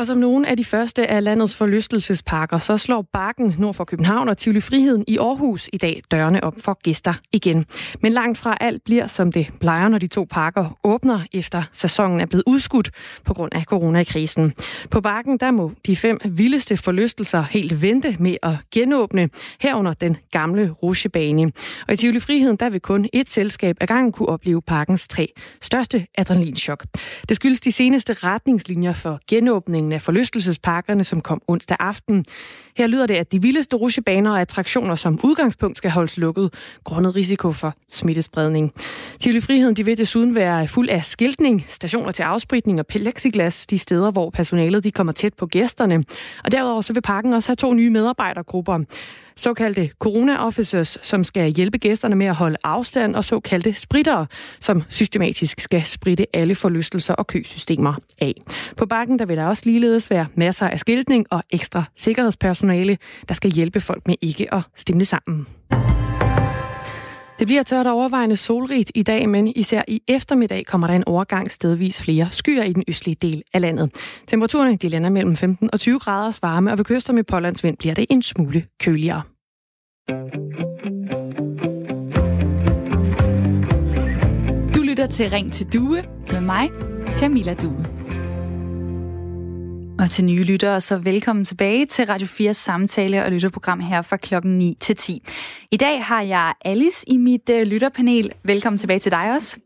Og som nogle af de første af landets forlystelsesparker, så slår Bakken nord for København og Tivoli Friheden i Aarhus i dag dørene op for gæster igen. Men langt fra alt bliver, som det plejer, når de to parker åbner, efter sæsonen er blevet udskudt på grund af coronakrisen. På Bakken, der må de fem vildeste forlystelser helt vente med at genåbne, herunder den gamle rusjebane. Og i Tivoli Friheden, der vil kun et selskab ad gangen kunne opleve parkens tre største adrenalinchok. Det skyldes de seneste retningslinjer for genåbningen af øh, forlystelsesparkerne, som kom onsdag aften. Her lyder det, at de vildeste rutsjebaner og attraktioner som udgangspunkt skal holdes lukket, grundet risiko for smittespredning. Tivoli Friheden de vil desuden være fuld af skiltning, stationer til afspritning og plexiglas, de steder, hvor personalet de kommer tæt på gæsterne. Og derudover så vil parken også have to nye medarbejdergrupper såkaldte corona-officers, som skal hjælpe gæsterne med at holde afstand, og såkaldte spritter, som systematisk skal spritte alle forlystelser og køsystemer af. På bakken der vil der også ligeledes være masser af skiltning og ekstra sikkerhedspersonale, der skal hjælpe folk med ikke at stemme sammen. Det bliver tørt og overvejende solrigt i dag, men især i eftermiddag kommer der en overgang stedvis flere skyer i den østlige del af landet. Temperaturerne de lander mellem 15 og 20 graders varme, og ved kyster med pålandsvind bliver det en smule køligere. Du lytter til Ring til Due med mig, Camilla Due. Og til nye lyttere, så velkommen tilbage til Radio 4 samtale og lytterprogram her fra klokken 9 til 10. I dag har jeg Alice i mit uh, lytterpanel. Velkommen tilbage til dig også.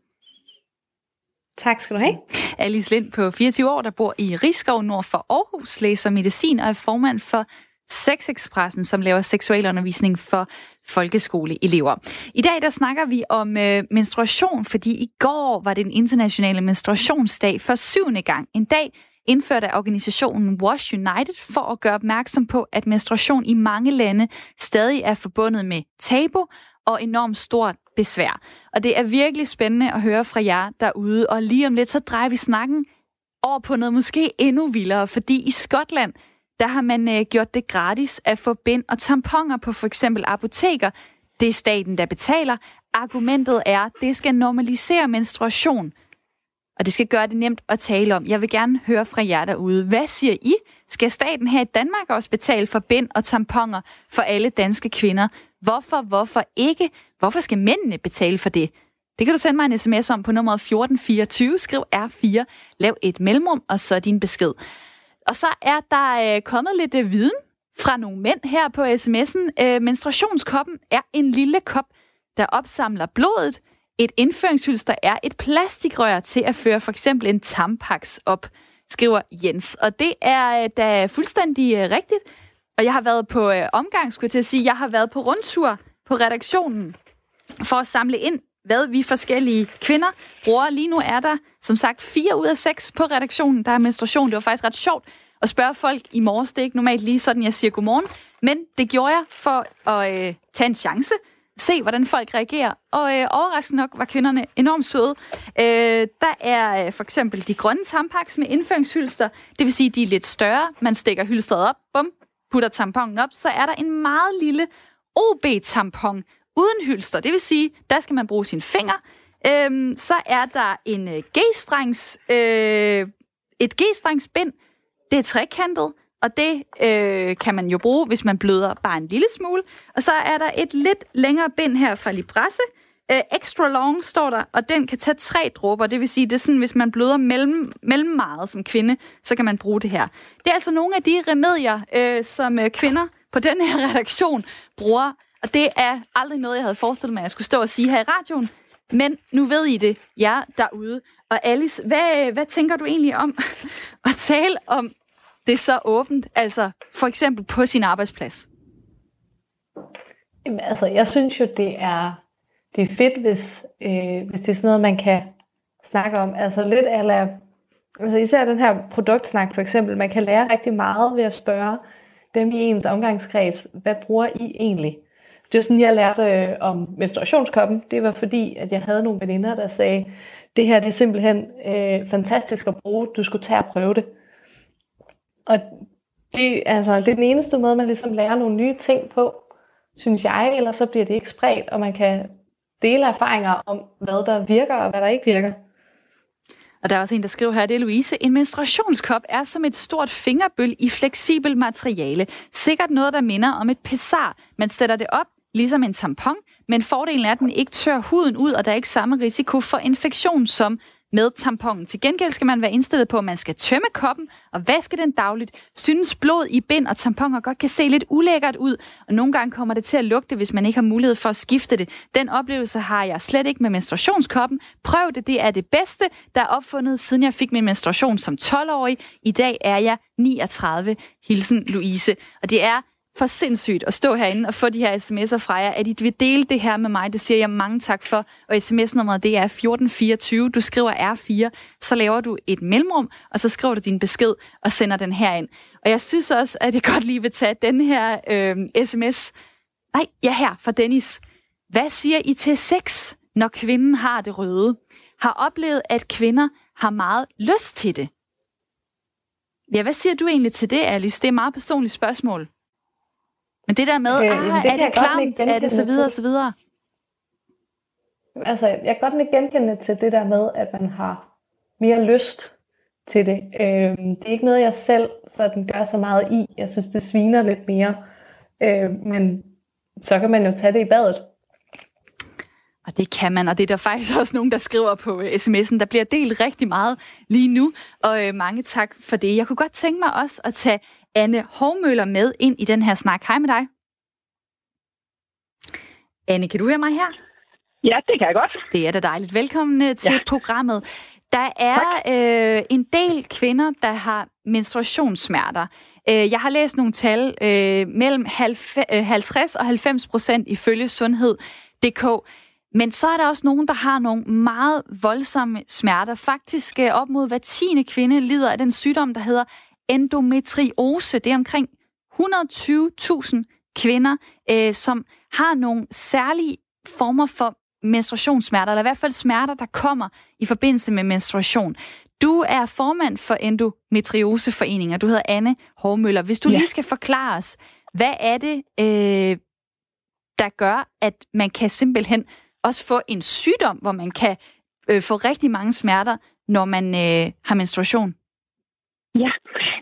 Tak skal du have. Alice Lind på 24 år, der bor i Rigskov nord for Aarhus, læser medicin og er formand for Sexexpressen, som laver seksualundervisning for folkeskoleelever. I dag der snakker vi om øh, menstruation, fordi i går var det den internationale menstruationsdag for syvende gang. En dag, indført af organisationen Wash United for at gøre opmærksom på, at menstruation i mange lande stadig er forbundet med tabu og enormt stort besvær. Og det er virkelig spændende at høre fra jer derude, og lige om lidt så drejer vi snakken over på noget måske endnu vildere, fordi i Skotland, der har man øh, gjort det gratis at få bind og tamponer på for eksempel apoteker. Det er staten, der betaler. Argumentet er, at det skal normalisere menstruation – og det skal gøre det nemt at tale om. Jeg vil gerne høre fra jer derude. Hvad siger I? Skal staten her i Danmark også betale for bind og tamponer for alle danske kvinder? Hvorfor, hvorfor ikke? Hvorfor skal mændene betale for det? Det kan du sende mig en sms om på nummer 1424. Skriv R4, lav et mellemrum, og så din besked. Og så er der øh, kommet lidt øh, viden fra nogle mænd her på sms'en. Øh, menstruationskoppen er en lille kop, der opsamler blodet, et indføringshylster er et plastikrør til at føre for eksempel en tampaks op, skriver Jens. Og det er øh, da fuldstændig øh, rigtigt. Og jeg har været på øh, omgang, skulle jeg til at sige, jeg har været på rundtur på redaktionen for at samle ind, hvad vi forskellige kvinder bruger. Lige nu er der, som sagt, fire ud af seks på redaktionen, der er menstruation. Det var faktisk ret sjovt at spørge folk i morges. Det er ikke normalt lige sådan, jeg siger godmorgen. Men det gjorde jeg for at øh, tage en chance se, hvordan folk reagerer. Og øh, overraskende nok var kvinderne enormt søde. Øh, der er øh, for eksempel de grønne tampaks med indføringshylster. Det vil sige, de er lidt større. Man stikker hylstret op, bum, putter tamponen op. Så er der en meget lille OB-tampon uden hylster. Det vil sige, der skal man bruge sine fingre. Øh, så er der en øh, G-strengs, øh, et G-strengsbind. Det er trekantet og det øh, kan man jo bruge, hvis man bløder bare en lille smule. Og så er der et lidt længere bind her fra Librasse. Øh, extra long står der, og den kan tage tre dråber. Det vil sige, det er sådan, hvis man bløder mellem, mellem meget som kvinde, så kan man bruge det her. Det er altså nogle af de remedier, øh, som øh, kvinder på den her <laughs> redaktion bruger. Og det er aldrig noget, jeg havde forestillet mig, at jeg skulle stå og sige her i radioen. Men nu ved I det, jer derude. Og Alice, hvad, hvad tænker du egentlig om <laughs> at tale om det er så åbent, altså for eksempel på sin arbejdsplads? Jamen, altså, jeg synes jo, det er, det er fedt, hvis, øh, hvis det er sådan noget, man kan snakke om. Altså lidt eller altså især den her produktsnak for eksempel, man kan lære rigtig meget ved at spørge dem i ens omgangskreds, hvad bruger I egentlig? Det var sådan, jeg lærte øh, om menstruationskoppen. Det var fordi, at jeg havde nogle veninder, der sagde, det her det er simpelthen øh, fantastisk at bruge, du skulle tage og prøve det. Og det, altså, det er den eneste måde, man ligesom lærer nogle nye ting på, synes jeg, eller så bliver det ikke spredt, og man kan dele erfaringer om, hvad der virker og hvad der ikke virker. Og der er også en, der skriver her, det er Louise. En menstruationskop er som et stort fingerbøl i fleksibel materiale. Sikkert noget, der minder om et pessar. Man sætter det op, ligesom en tampon, men fordelen er, at den ikke tør huden ud, og der er ikke samme risiko for infektion som med tamponen. Til gengæld skal man være indstillet på, at man skal tømme koppen og vaske den dagligt. Synes blod i bind og tamponer godt kan se lidt ulækkert ud, og nogle gange kommer det til at lugte, hvis man ikke har mulighed for at skifte det. Den oplevelse har jeg slet ikke med menstruationskoppen. Prøv det, det er det bedste, der er opfundet, siden jeg fik min menstruation som 12-årig. I dag er jeg 39. Hilsen Louise. Og det er for sindssygt at stå herinde og få de her sms'er fra jer. At I vil dele det her med mig, det siger jeg mange tak for. Og sms-nummeret, det er 1424. Du skriver R4, så laver du et mellemrum, og så skriver du din besked og sender den her ind. Og jeg synes også, at jeg godt lige vil tage den her øh, sms. Nej, ja her, fra Dennis. Hvad siger I til sex, når kvinden har det røde? Har oplevet, at kvinder har meget lyst til det. Ja, hvad siger du egentlig til det, Alice? Det er et meget personligt spørgsmål. Men det der med, øh, ah, det er det klamt, er det så videre, så videre? Altså, jeg kan godt genkende til det der med, at man har mere lyst til det. Øh, det er ikke noget, jeg selv sådan gør så meget i. Jeg synes, det sviner lidt mere. Øh, men så kan man jo tage det i badet. Og det kan man, og det er der faktisk også nogen, der skriver på øh, sms'en. Der bliver delt rigtig meget lige nu, og øh, mange tak for det. Jeg kunne godt tænke mig også at tage Anne Hovmøller med ind i den her snak. Hej med dig. Anne, kan du høre mig her? Ja, det kan jeg godt. Det er da dejligt. Velkommen øh, til ja. programmet. Der er øh, en del kvinder, der har menstruationssmerter. Øh, jeg har læst nogle tal øh, mellem 50 og 90 procent ifølge sundhed.dk. Men så er der også nogen, der har nogle meget voldsomme smerter. Faktisk op mod hver tiende kvinde lider af den sygdom, der hedder endometriose. Det er omkring 120.000 kvinder, øh, som har nogle særlige former for menstruationssmerter, eller i hvert fald smerter, der kommer i forbindelse med menstruation. Du er formand for Endometrioseforeningen, og du hedder Anne Hormøller. Hvis du ja. lige skal forklare os, hvad er det, øh, der gør, at man kan simpelthen også få en sygdom, hvor man kan øh, få rigtig mange smerter, når man øh, har menstruation? Ja,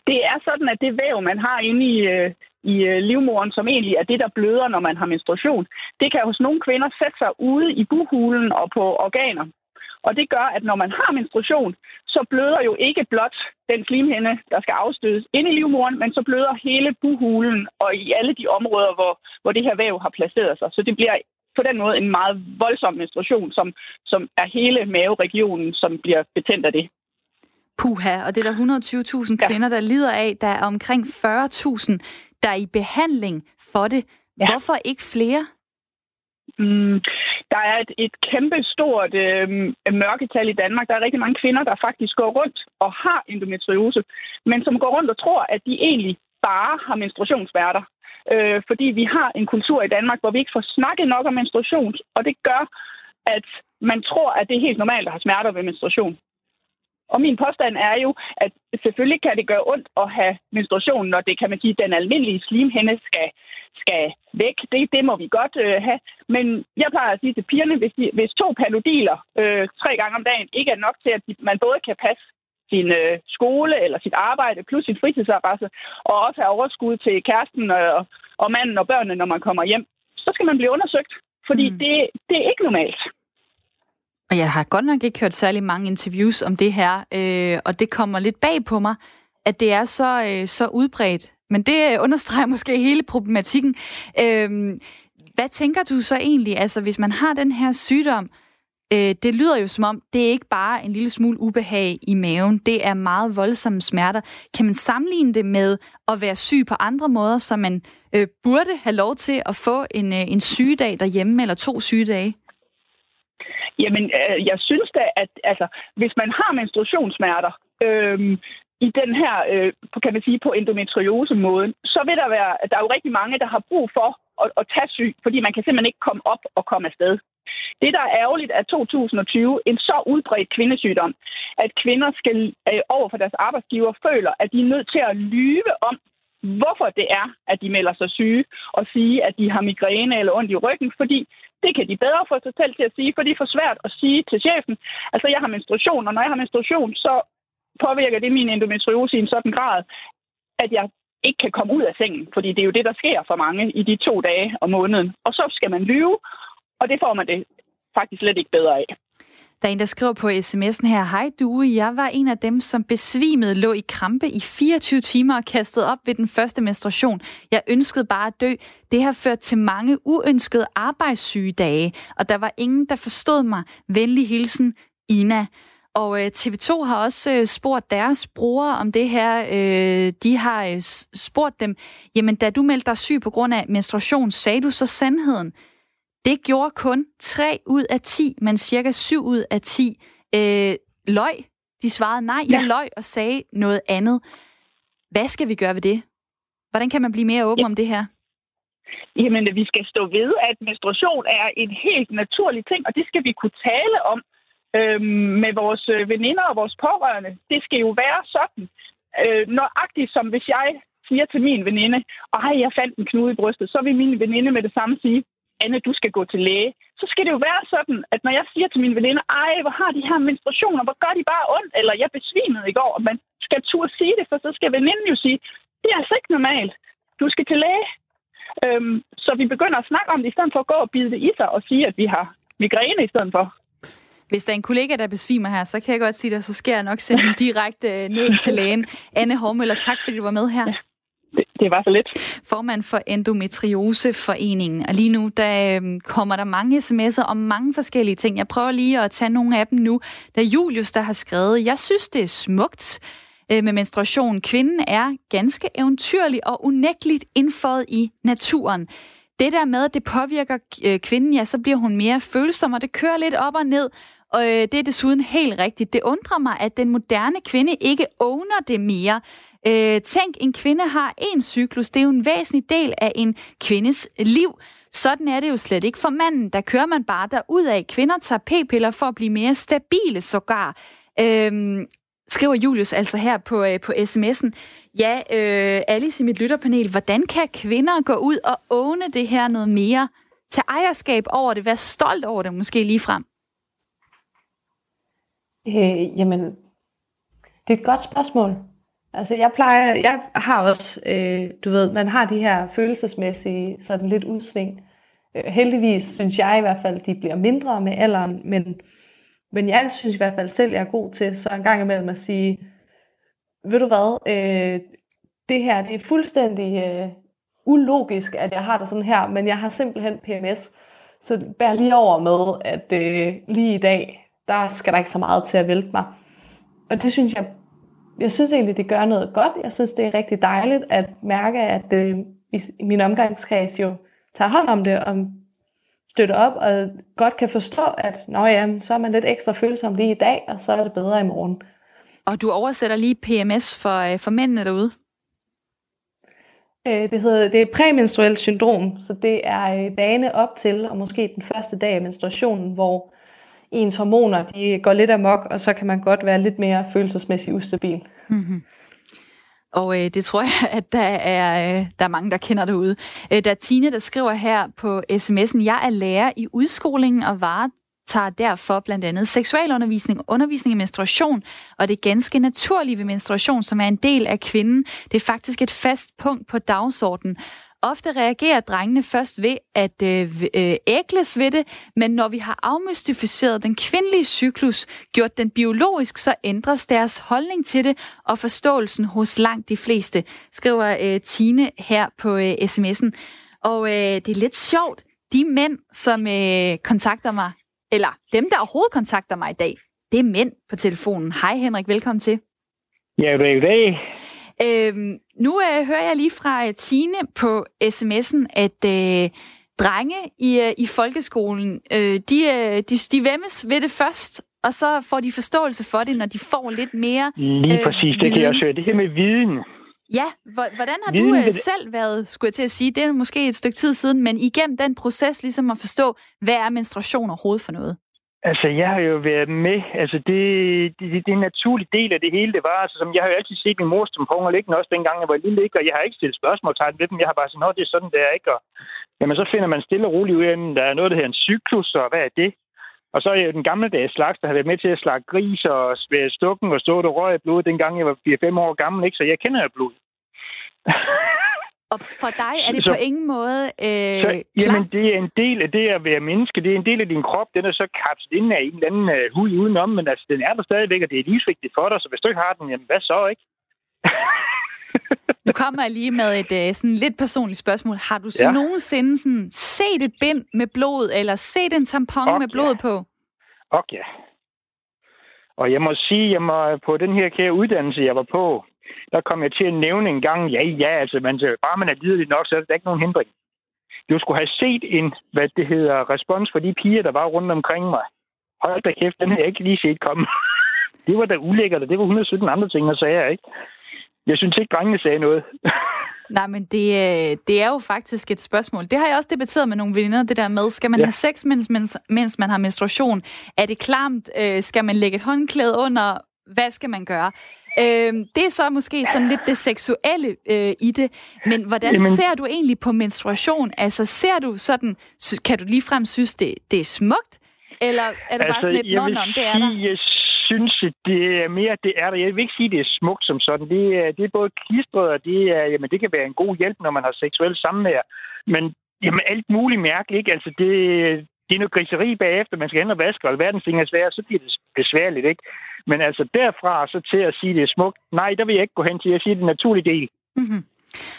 det er sådan, at det væv, man har inde i, øh, i øh, livmoren, livmoderen, som egentlig er det, der bløder, når man har menstruation, det kan hos nogle kvinder sætte sig ude i buhulen og på organer. Og det gør, at når man har menstruation, så bløder jo ikke blot den slimhinde, der skal afstødes ind i livmoderen, men så bløder hele buhulen og i alle de områder, hvor, hvor det her væv har placeret sig. Så det bliver på den måde en meget voldsom menstruation, som, som er hele maveregionen, som bliver betændt af det. Puha, og det er der 120.000 kvinder, der lider af. Der er omkring 40.000, der er i behandling for det. Ja. Hvorfor ikke flere? Mm, der er et, et kæmpe stort øh, mørketal i Danmark. Der er rigtig mange kvinder, der faktisk går rundt og har endometriose, men som går rundt og tror, at de egentlig bare har menstruationssmerter. Øh, fordi vi har en kultur i Danmark, hvor vi ikke får snakket nok om menstruation, og det gør, at man tror, at det er helt normalt at have smerter ved menstruation. Og min påstand er jo, at selvfølgelig kan det gøre ondt at have menstruation, når det kan man sige, den almindelige slimhænde skal, skal væk. Det, det må vi godt øh, have. Men jeg plejer at sige til pigerne, hvis, de, hvis to panodiler øh, tre gange om dagen ikke er nok til, at man både kan passe sin øh, skole eller sit arbejde, plus sin fritidsarbejde, og også have overskud til kæresten og, og manden og børnene, når man kommer hjem, så skal man blive undersøgt. Fordi mm. det, det er ikke normalt. Og jeg har godt nok ikke hørt særlig mange interviews om det her, øh, og det kommer lidt bag på mig, at det er så, øh, så udbredt. Men det øh, understreger <laughs> måske hele problematikken. Øh, hvad tænker du så egentlig, altså hvis man har den her sygdom, øh, det lyder jo som om, det er ikke bare en lille smule ubehag i maven, det er meget voldsomme smerter. Kan man sammenligne det med at være syg på andre måder, så man øh, burde have lov til at få en, øh, en sygedag derhjemme, eller to sygedage? Jamen, øh, jeg synes da, at altså, hvis man har menstruationssmerter, øh, i den her, øh, kan man sige, på endometriose-måden, så vil der være, der er jo rigtig mange, der har brug for at, at tage syg, fordi man kan simpelthen ikke komme op og komme afsted. Det, der er ærgerligt, er 2020 en så udbredt kvindesygdom, at kvinder skal øh, over for deres arbejdsgiver føler, at de er nødt til at lyve om, hvorfor det er, at de melder sig syge, og sige, at de har migræne eller ondt i ryggen, fordi det kan de bedre få sig selv til at sige, for det er for svært at sige til chefen, altså jeg har menstruation, og når jeg har menstruation, så påvirker det min endometriose i en sådan grad, at jeg ikke kan komme ud af sengen, fordi det er jo det, der sker for mange i de to dage om måneden. Og så skal man lyve, og det får man det faktisk slet ikke bedre af. Der er en, der skriver på sms'en her, Hej Due, jeg var en af dem, som besvimede, lå i krampe i 24 timer og kastede op ved den første menstruation. Jeg ønskede bare at dø. Det har ført til mange uønskede arbejdssyge og der var ingen, der forstod mig. Venlig hilsen, Ina. Og øh, TV2 har også øh, spurgt deres brugere om det her. Øh, de har øh, spurgt dem, jamen da du meldte dig syg på grund af menstruation, sagde du så sandheden? Det gjorde kun 3 ud af 10, men cirka 7 ud af 10 øh, løg. De svarede nej, jeg ja. løg og sagde noget andet. Hvad skal vi gøre ved det? Hvordan kan man blive mere åben ja. om det her? Jamen, vi skal stå ved, at menstruation er en helt naturlig ting, og det skal vi kunne tale om øhm, med vores øh, veninder og vores pårørende. Det skal jo være sådan, øh, nøjagtigt som hvis jeg siger til min veninde, ej, jeg fandt en knude i brystet, så vil min veninde med det samme sige, Anne, du skal gå til læge. Så skal det jo være sådan, at når jeg siger til min veninde, ej, hvor har de her menstruationer, hvor gør de bare ondt, eller jeg besvimede i går, og man skal turde sige det, for så skal veninden jo sige, det er altså ikke normalt. Du skal til læge. Øhm, så vi begynder at snakke om det, i stedet for at gå og bide det i sig og sige, at vi har migræne i stedet for. Hvis der er en kollega, der besvimer her, så kan jeg godt sige det, så skal jeg nok sende den direkte øh, ned til lægen. Anne Hormøller, tak fordi du var med her. Ja. Det, var så lidt. Formand for Endometrioseforeningen. Og lige nu, der øhm, kommer der mange sms'er om mange forskellige ting. Jeg prøver lige at tage nogle af dem nu. Der er Julius, der har skrevet, jeg synes, det er smukt øh, med menstruation. Kvinden er ganske eventyrlig og unægteligt indføjet i naturen. Det der med, at det påvirker øh, kvinden, ja, så bliver hun mere følsom, og det kører lidt op og ned. Og øh, det er desuden helt rigtigt. Det undrer mig, at den moderne kvinde ikke owner det mere. Øh, tænk, en kvinde har en cyklus. Det er jo en væsentlig del af en kvindes liv. Sådan er det jo slet ikke for manden. Der kører man bare derudad. Kvinder tager p-piller for at blive mere stabile sågar. Øhm, skriver Julius altså her på, øh, på sms'en. Ja, øh, Alice i mit lytterpanel, hvordan kan kvinder gå ud og åne det her noget mere? Tage ejerskab over det, være stolt over det måske lige frem? Øh, jamen, det er et godt spørgsmål. Altså, jeg plejer, jeg har også, øh, du ved, man har de her følelsesmæssige sådan lidt udsving. Øh, heldigvis synes jeg i hvert fald, de bliver mindre med alderen, men, men jeg synes i hvert fald selv, jeg er god til så en gang imellem at sige, ved du hvad, øh, det her, det er fuldstændig øh, ulogisk, at jeg har det sådan her, men jeg har simpelthen PMS. Så bær lige over med, at øh, lige i dag, der skal der ikke så meget til at vælte mig. Og det synes jeg, jeg synes egentlig, det gør noget godt. Jeg synes, det er rigtig dejligt at mærke, at øh, min omgangskreds jo tager hånd om det, og støtter op, og godt kan forstå, at Nå ja, så er man lidt ekstra følsom lige i dag, og så er det bedre i morgen. Og du oversætter lige PMS for, øh, for mændene derude. Øh, det, hedder, det er præmenstruelt syndrom, så det er øh, dagene op til, og måske den første dag af menstruationen, hvor ens hormoner de går lidt amok, og så kan man godt være lidt mere følelsesmæssigt ustabil. Mm-hmm. Og øh, det tror jeg, at der er, øh, der er mange, der kender det ude. Øh, der er Tine, der skriver her på sms'en, jeg er lærer i udskolingen og var tager derfor blandt andet seksualundervisning, undervisning i menstruation, og det ganske naturlige ved menstruation, som er en del af kvinden. Det er faktisk et fast punkt på dagsordenen. Ofte reagerer drengene først ved at øh, øh, ægles ved det, men når vi har afmystificeret den kvindelige cyklus, gjort den biologisk, så ændres deres holdning til det og forståelsen hos langt de fleste, skriver øh, Tine her på øh, sms'en. Og øh, det er lidt sjovt, de mænd, som øh, kontakter mig eller dem, der overhovedet kontakter mig i dag, det er mænd på telefonen. Hej Henrik, velkommen til. Ja, goddag, goddag. Øhm, nu øh, hører jeg lige fra øh, Tine på sms'en, at øh, drenge i, øh, i folkeskolen, øh, de, øh, de, de vemmes ved det først, og så får de forståelse for det, når de får lidt mere Lige øh, præcis, det kan jeg også høre. Det her med viden. Ja, hvordan har viden du øh, selv været, skulle jeg til at sige, det er måske et stykke tid siden, men igennem den proces ligesom at forstå, hvad er menstruation overhovedet for noget? Altså, jeg har jo været med. Altså, det, det, det er en naturlig del af det hele, det var. Altså, som, jeg har jo altid set min mor som og liggende også dengang, jeg var lille, ikke? og jeg har ikke stillet spørgsmålstegn ved dem. Jeg har bare sagt, at det er sådan, det er, ikke? Og, jamen, så finder man stille og roligt ud af, der er noget, der hedder en cyklus, og hvad er det? Og så er jeg jo den gamle dags slags, der har været med til at slagte gris og svære stukken og stå og røg blod, dengang jeg var 4-5 år gammel, ikke? Så jeg kender jo blod. <laughs> Og for dig er det så, på ingen måde øh, så, Jamen, det er en del af det at være menneske. Det er en del af din krop. Den er så kapslet ind af en eller anden uh, hud udenom, men altså, den er der stadigvæk, og det er livsvigtigt for dig. Så hvis du ikke har den, jamen hvad så, ikke? nu kommer jeg lige med et uh, sådan lidt personligt spørgsmål. Har du så ja. nogensinde sådan, set et bind med blod, eller set en tampon okay. med blod på? Okay. Og jeg må sige, jeg må, på den her kære uddannelse, jeg var på, der kom jeg til at nævne en gang, ja, ja, altså, man, bare man er lidelig nok, så er der ikke nogen hindring. Du skulle have set en, hvad det hedder, respons for de piger, der var rundt omkring mig. Hold da kæft, den har jeg ikke lige set komme. <laughs> det var da ulækkert, og det var 117 andre ting, der sagde jeg, ikke? Jeg synes ikke, drengene sagde noget. <laughs> Nej, men det, øh, det er jo faktisk et spørgsmål. Det har jeg også debatteret med nogle veninder, det der med, skal man ja. have sex, mens, mens, mens man har menstruation? Er det klamt? Øh, skal man lægge et håndklæde under? Hvad skal man gøre? Øh, det er så måske sådan lidt det seksuelle øh, i det, men hvordan Jamen, ser du egentlig på menstruation? Altså ser du sådan, kan du ligefrem synes, det, det er smukt? Eller er det altså, bare sådan lidt, nå, om det er der? Jeg synes, det er mere, det er der. Jeg vil ikke sige, det er smukt som sådan. Det er, det er både klistret, og det, er, jamen, det kan være en god hjælp, når man har seksuel samvær. Men jamen, alt muligt mærkeligt, ikke? Altså, det, det er noget griseri bagefter, man skal hen og vaske, og alverdens ting er svære, så bliver det besværligt, ikke? Men altså derfra så til at sige, det er smukt, nej, der vil jeg ikke gå hen til. Jeg siger, det er naturlig del. Mm-hmm.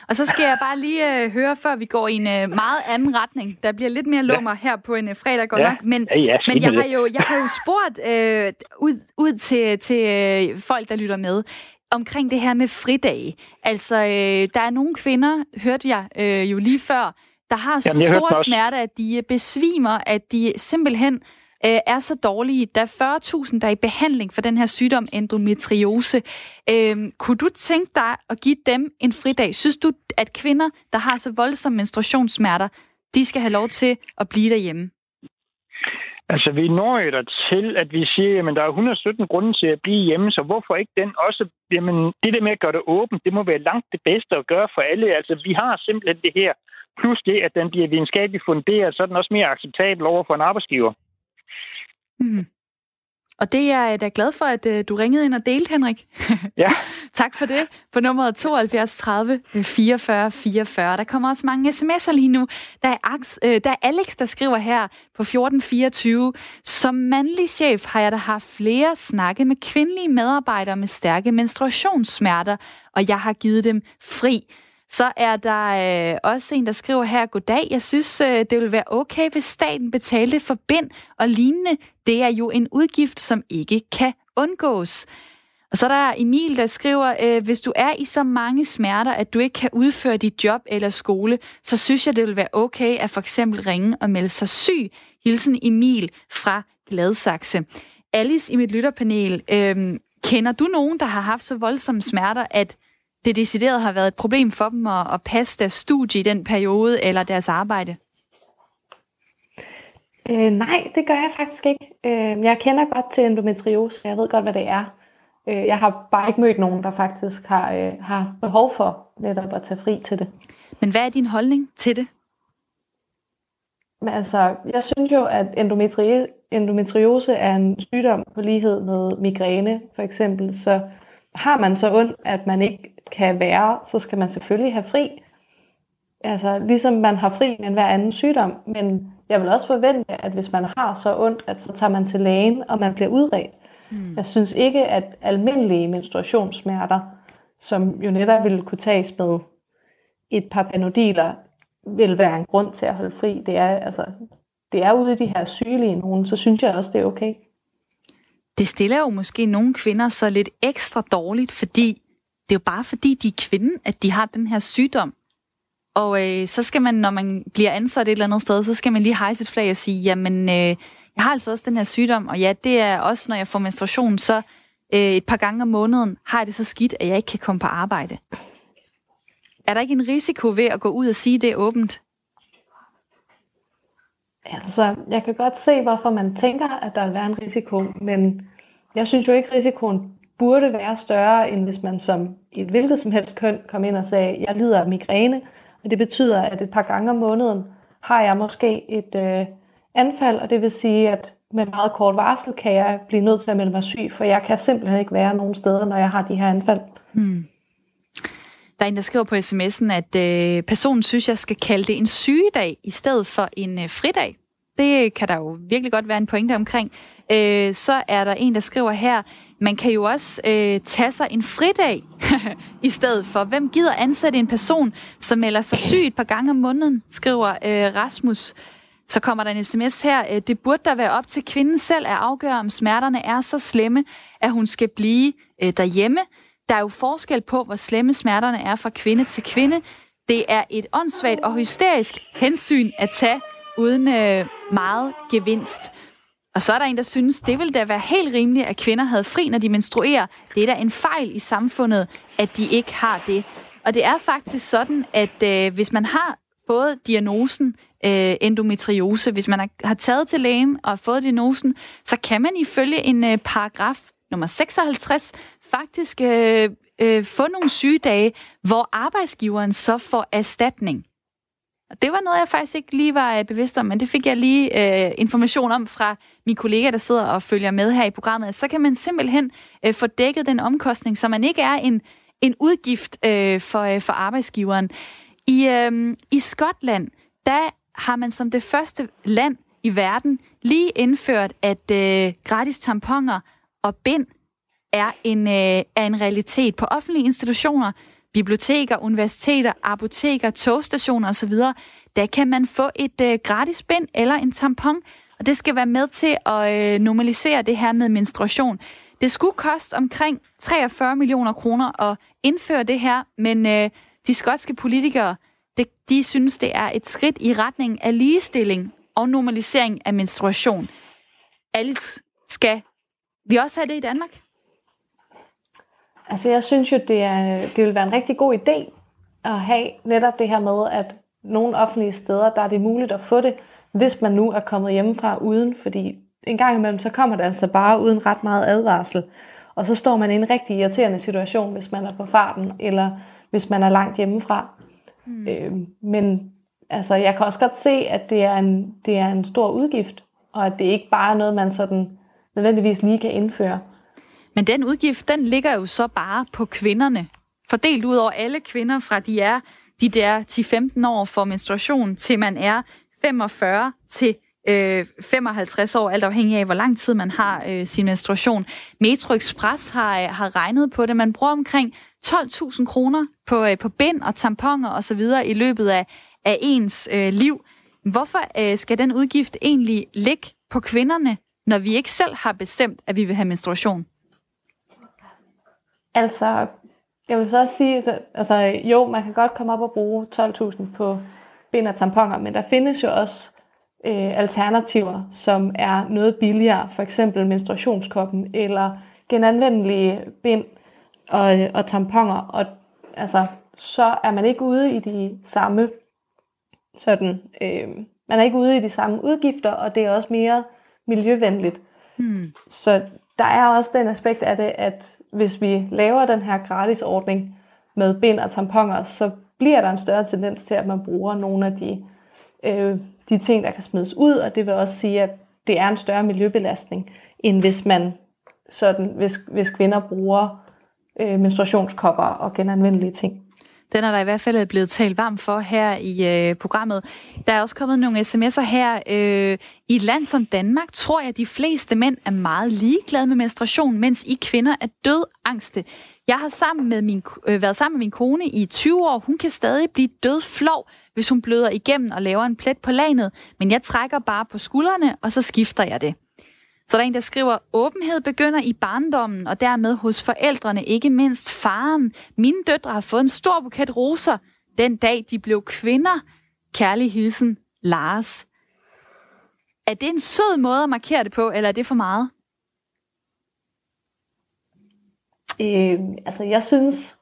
Og så skal jeg bare lige øh, høre, før vi går i en øh, meget anden retning. Der bliver lidt mere lummer ja. her på en øh, fredag, godt ja. nok. Men, ja, ja, men jeg, har jo, jeg har jo spurgt øh, ud, ud til, til øh, folk, der lytter med, omkring det her med fridage. Altså, øh, der er nogle kvinder, hørte jeg øh, jo lige før, der har så Jamen, store smerter, at de besvimer, at de simpelthen øh, er så dårlige. Der er 40.000, der er i behandling for den her sygdom, endometriose. Øh, kunne du tænke dig at give dem en fridag? Synes du, at kvinder, der har så voldsomme menstruationssmerter, de skal have lov til at blive derhjemme? Altså, vi når jo til, at vi siger, at der er 117 grunde til at blive hjemme, så hvorfor ikke den også? Jamen, det der med at gøre det åbent, det må være langt det bedste at gøre for alle. Altså, vi har simpelthen det her. Plus det, at den bliver videnskabeligt funderet, så er den også mere acceptabel over for en arbejdsgiver. Mm. Og det er jeg da glad for, at uh, du ringede ind og delte, Henrik. <laughs> Ja. tak for det. På nummeret 72 30 44 44. Der kommer også mange sms'er lige nu. Der er, Aks, uh, der er Alex, der skriver her på 1424. Som mandlig chef har jeg da haft flere snakke med kvindelige medarbejdere med stærke menstruationssmerter, og jeg har givet dem fri. Så er der øh, også en, der skriver her, Goddag, jeg synes, øh, det vil være okay, hvis staten betalte for bind og lignende. Det er jo en udgift, som ikke kan undgås. Og så er der Emil, der skriver, øh, hvis du er i så mange smerter, at du ikke kan udføre dit job eller skole, så synes jeg, det vil være okay at for eksempel ringe og melde sig syg. Hilsen Emil fra Gladsaxe. Alice i mit lytterpanel, øh, kender du nogen, der har haft så voldsomme smerter, at det decideret har været et problem for dem at, at passe deres studie i den periode, eller deres arbejde? Øh, nej, det gør jeg faktisk ikke. Øh, jeg kender godt til endometriose, jeg ved godt, hvad det er. Øh, jeg har bare ikke mødt nogen, der faktisk har, øh, har haft behov for netop at tage fri til det. Men hvad er din holdning til det? Men altså, jeg synes jo, at endometri endometriose er en sygdom på lighed med migræne, for eksempel. Så har man så ondt, at man ikke kan være, så skal man selvfølgelig have fri. Altså ligesom man har fri med hver anden sygdom, men jeg vil også forvente, at hvis man har så ondt, at så tager man til lægen, og man bliver udredt. Mm. Jeg synes ikke, at almindelige menstruationssmerter, som jo netop ville kunne tages med et par panodiler, vil være en grund til at holde fri. Det er, altså, det er ude i de her sygelige nogen, så synes jeg også, det er okay. Det stiller jo måske nogle kvinder så lidt ekstra dårligt, fordi det er jo bare fordi, de er kvinde, at de har den her sygdom. Og øh, så skal man, når man bliver ansat et eller andet sted, så skal man lige hejse et flag og sige, jamen, øh, jeg har altså også den her sygdom, og ja, det er også, når jeg får menstruation, så øh, et par gange om måneden har jeg det så skidt, at jeg ikke kan komme på arbejde. Er der ikke en risiko ved at gå ud og sige det åbent? Altså, jeg kan godt se, hvorfor man tænker, at der vil være en risiko, men jeg synes jo ikke, at risikoen burde være større, end hvis man som et hvilket som helst køn kom ind og sagde, jeg lider af migræne, og det betyder, at et par gange om måneden har jeg måske et øh, anfald, og det vil sige, at med meget kort varsel kan jeg blive nødt til at melde mig syg, for jeg kan simpelthen ikke være nogen steder, når jeg har de her anfald. Hmm. Der er en, der skriver på sms'en, at øh, personen synes, jeg skal kalde det en sygedag i stedet for en øh, fridag. Det kan der jo virkelig godt være en pointe omkring. Øh, så er der en, der skriver her, man kan jo også øh, tage sig en fridag <laughs> i stedet for. Hvem gider ansætte en person, som melder sig syg et par gange om måneden, skriver øh, Rasmus. Så kommer der en sms her. Øh, det burde der være op til kvinden selv at afgøre, om smerterne er så slemme, at hun skal blive øh, derhjemme. Der er jo forskel på, hvor slemme smerterne er fra kvinde til kvinde. Det er et åndssvagt og hysterisk hensyn at tage uden øh, meget gevinst. Og så er der en, der synes, det ville da være helt rimeligt, at kvinder havde fri, når de menstruerer. Det er da en fejl i samfundet, at de ikke har det. Og det er faktisk sådan, at øh, hvis man har fået diagnosen øh, endometriose, hvis man har taget til lægen og fået diagnosen, så kan man ifølge en øh, paragraf nummer 56 faktisk øh, øh, få nogle sygedage, hvor arbejdsgiveren så får erstatning. Og det var noget, jeg faktisk ikke lige var øh, bevidst om, men det fik jeg lige øh, information om fra min kollega, der sidder og følger med her i programmet. Så kan man simpelthen øh, få dækket den omkostning, så man ikke er en, en udgift øh, for, øh, for arbejdsgiveren. I, øh, I Skotland, der har man som det første land i verden lige indført, at øh, gratis tamponer og bind er en, øh, er en realitet på offentlige institutioner biblioteker, universiteter, apoteker, togstationer osv., der kan man få et øh, gratis bind eller en tampon, og det skal være med til at øh, normalisere det her med menstruation. Det skulle koste omkring 43 millioner kroner at indføre det her, men øh, de skotske politikere, det, de synes, det er et skridt i retning af ligestilling og normalisering af menstruation. Alle skal vi også have det i Danmark? Altså jeg synes jo, det, er, det vil være en rigtig god idé at have netop det her med, at nogle offentlige steder, der er det muligt at få det, hvis man nu er kommet hjemmefra uden, fordi en gang imellem, så kommer det altså bare uden ret meget advarsel. Og så står man i en rigtig irriterende situation, hvis man er på farten, eller hvis man er langt hjemmefra. Mm. Øh, men altså, jeg kan også godt se, at det er, en, det er en stor udgift, og at det ikke bare er noget, man sådan nødvendigvis lige kan indføre. Men den udgift, den ligger jo så bare på kvinderne. Fordelt ud over alle kvinder fra de er de der 10-15 år for menstruation, til man er 45 til øh, 55 år, alt afhængig af, hvor lang tid man har øh, sin menstruation. Metro Express har, øh, har regnet på det. Man bruger omkring 12.000 kroner på, øh, på bind og tamponer osv. i løbet af, af ens øh, liv. Hvorfor øh, skal den udgift egentlig ligge på kvinderne, når vi ikke selv har bestemt, at vi vil have menstruation? Altså, jeg vil så også sige, at altså, jo, man kan godt komme op og bruge 12.000 på bind og tamponer, men der findes jo også øh, alternativer, som er noget billigere, for eksempel menstruationskoppen eller genanvendelige bind og, og tamponer, og altså, så er man ikke ude i de samme sådan, øh, man er ikke ude i de samme udgifter, og det er også mere miljøvenligt. Hmm. Så der er også den aspekt af det, at hvis vi laver den her gratis ordning med bind og tamponer, så bliver der en større tendens til, at man bruger nogle af de, øh, de ting, der kan smides ud, og det vil også sige, at det er en større miljøbelastning, end hvis man sådan, hvis, hvis kvinder bruger øh, menstruationskopper og genanvendelige ting. Den er der i hvert fald blevet talt varmt for her i øh, programmet. Der er også kommet nogle sms'er her. Øh, I et land som Danmark tror jeg, at de fleste mænd er meget ligeglade med menstruation, mens I kvinder er død angste. Jeg har sammen med min, øh, været sammen med min kone i 20 år. Hun kan stadig blive død flov, hvis hun bløder igennem og laver en plet på lanet. Men jeg trækker bare på skuldrene, og så skifter jeg det. Så der er en, der skriver, åbenhed begynder i barndommen, og dermed hos forældrene, ikke mindst faren. Mine døtre har fået en stor buket roser. den dag de blev kvinder. Kærlig hilsen, Lars. Er det en sød måde at markere det på, eller er det for meget? Øh, altså, jeg synes,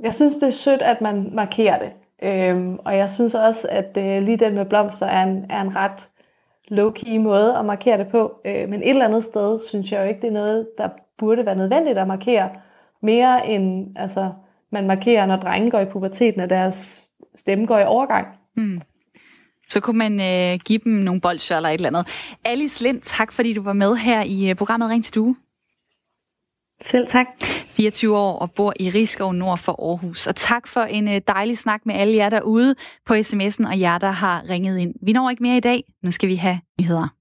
jeg synes, det er sødt, at man markerer det. Øh, og jeg synes også, at øh, lige den med blomster er en, er en ret low-key måde at markere det på. Øh, men et eller andet sted synes jeg jo ikke, det er noget, der burde være nødvendigt at markere. Mere end altså, man markerer, når drenge går i puberteten, og deres stemme går i overgang. Mm. Så kunne man øh, give dem nogle bolcher eller et eller andet. Alice Lind, tak fordi du var med her i øh, programmet Ring til Due. Selv tak. 24 år og bor i Rigskov nord for Aarhus. Og tak for en øh, dejlig snak med alle jer derude på sms'en og jer, der har ringet ind. Vi når ikke mere i dag. Nu skal vi have nyheder.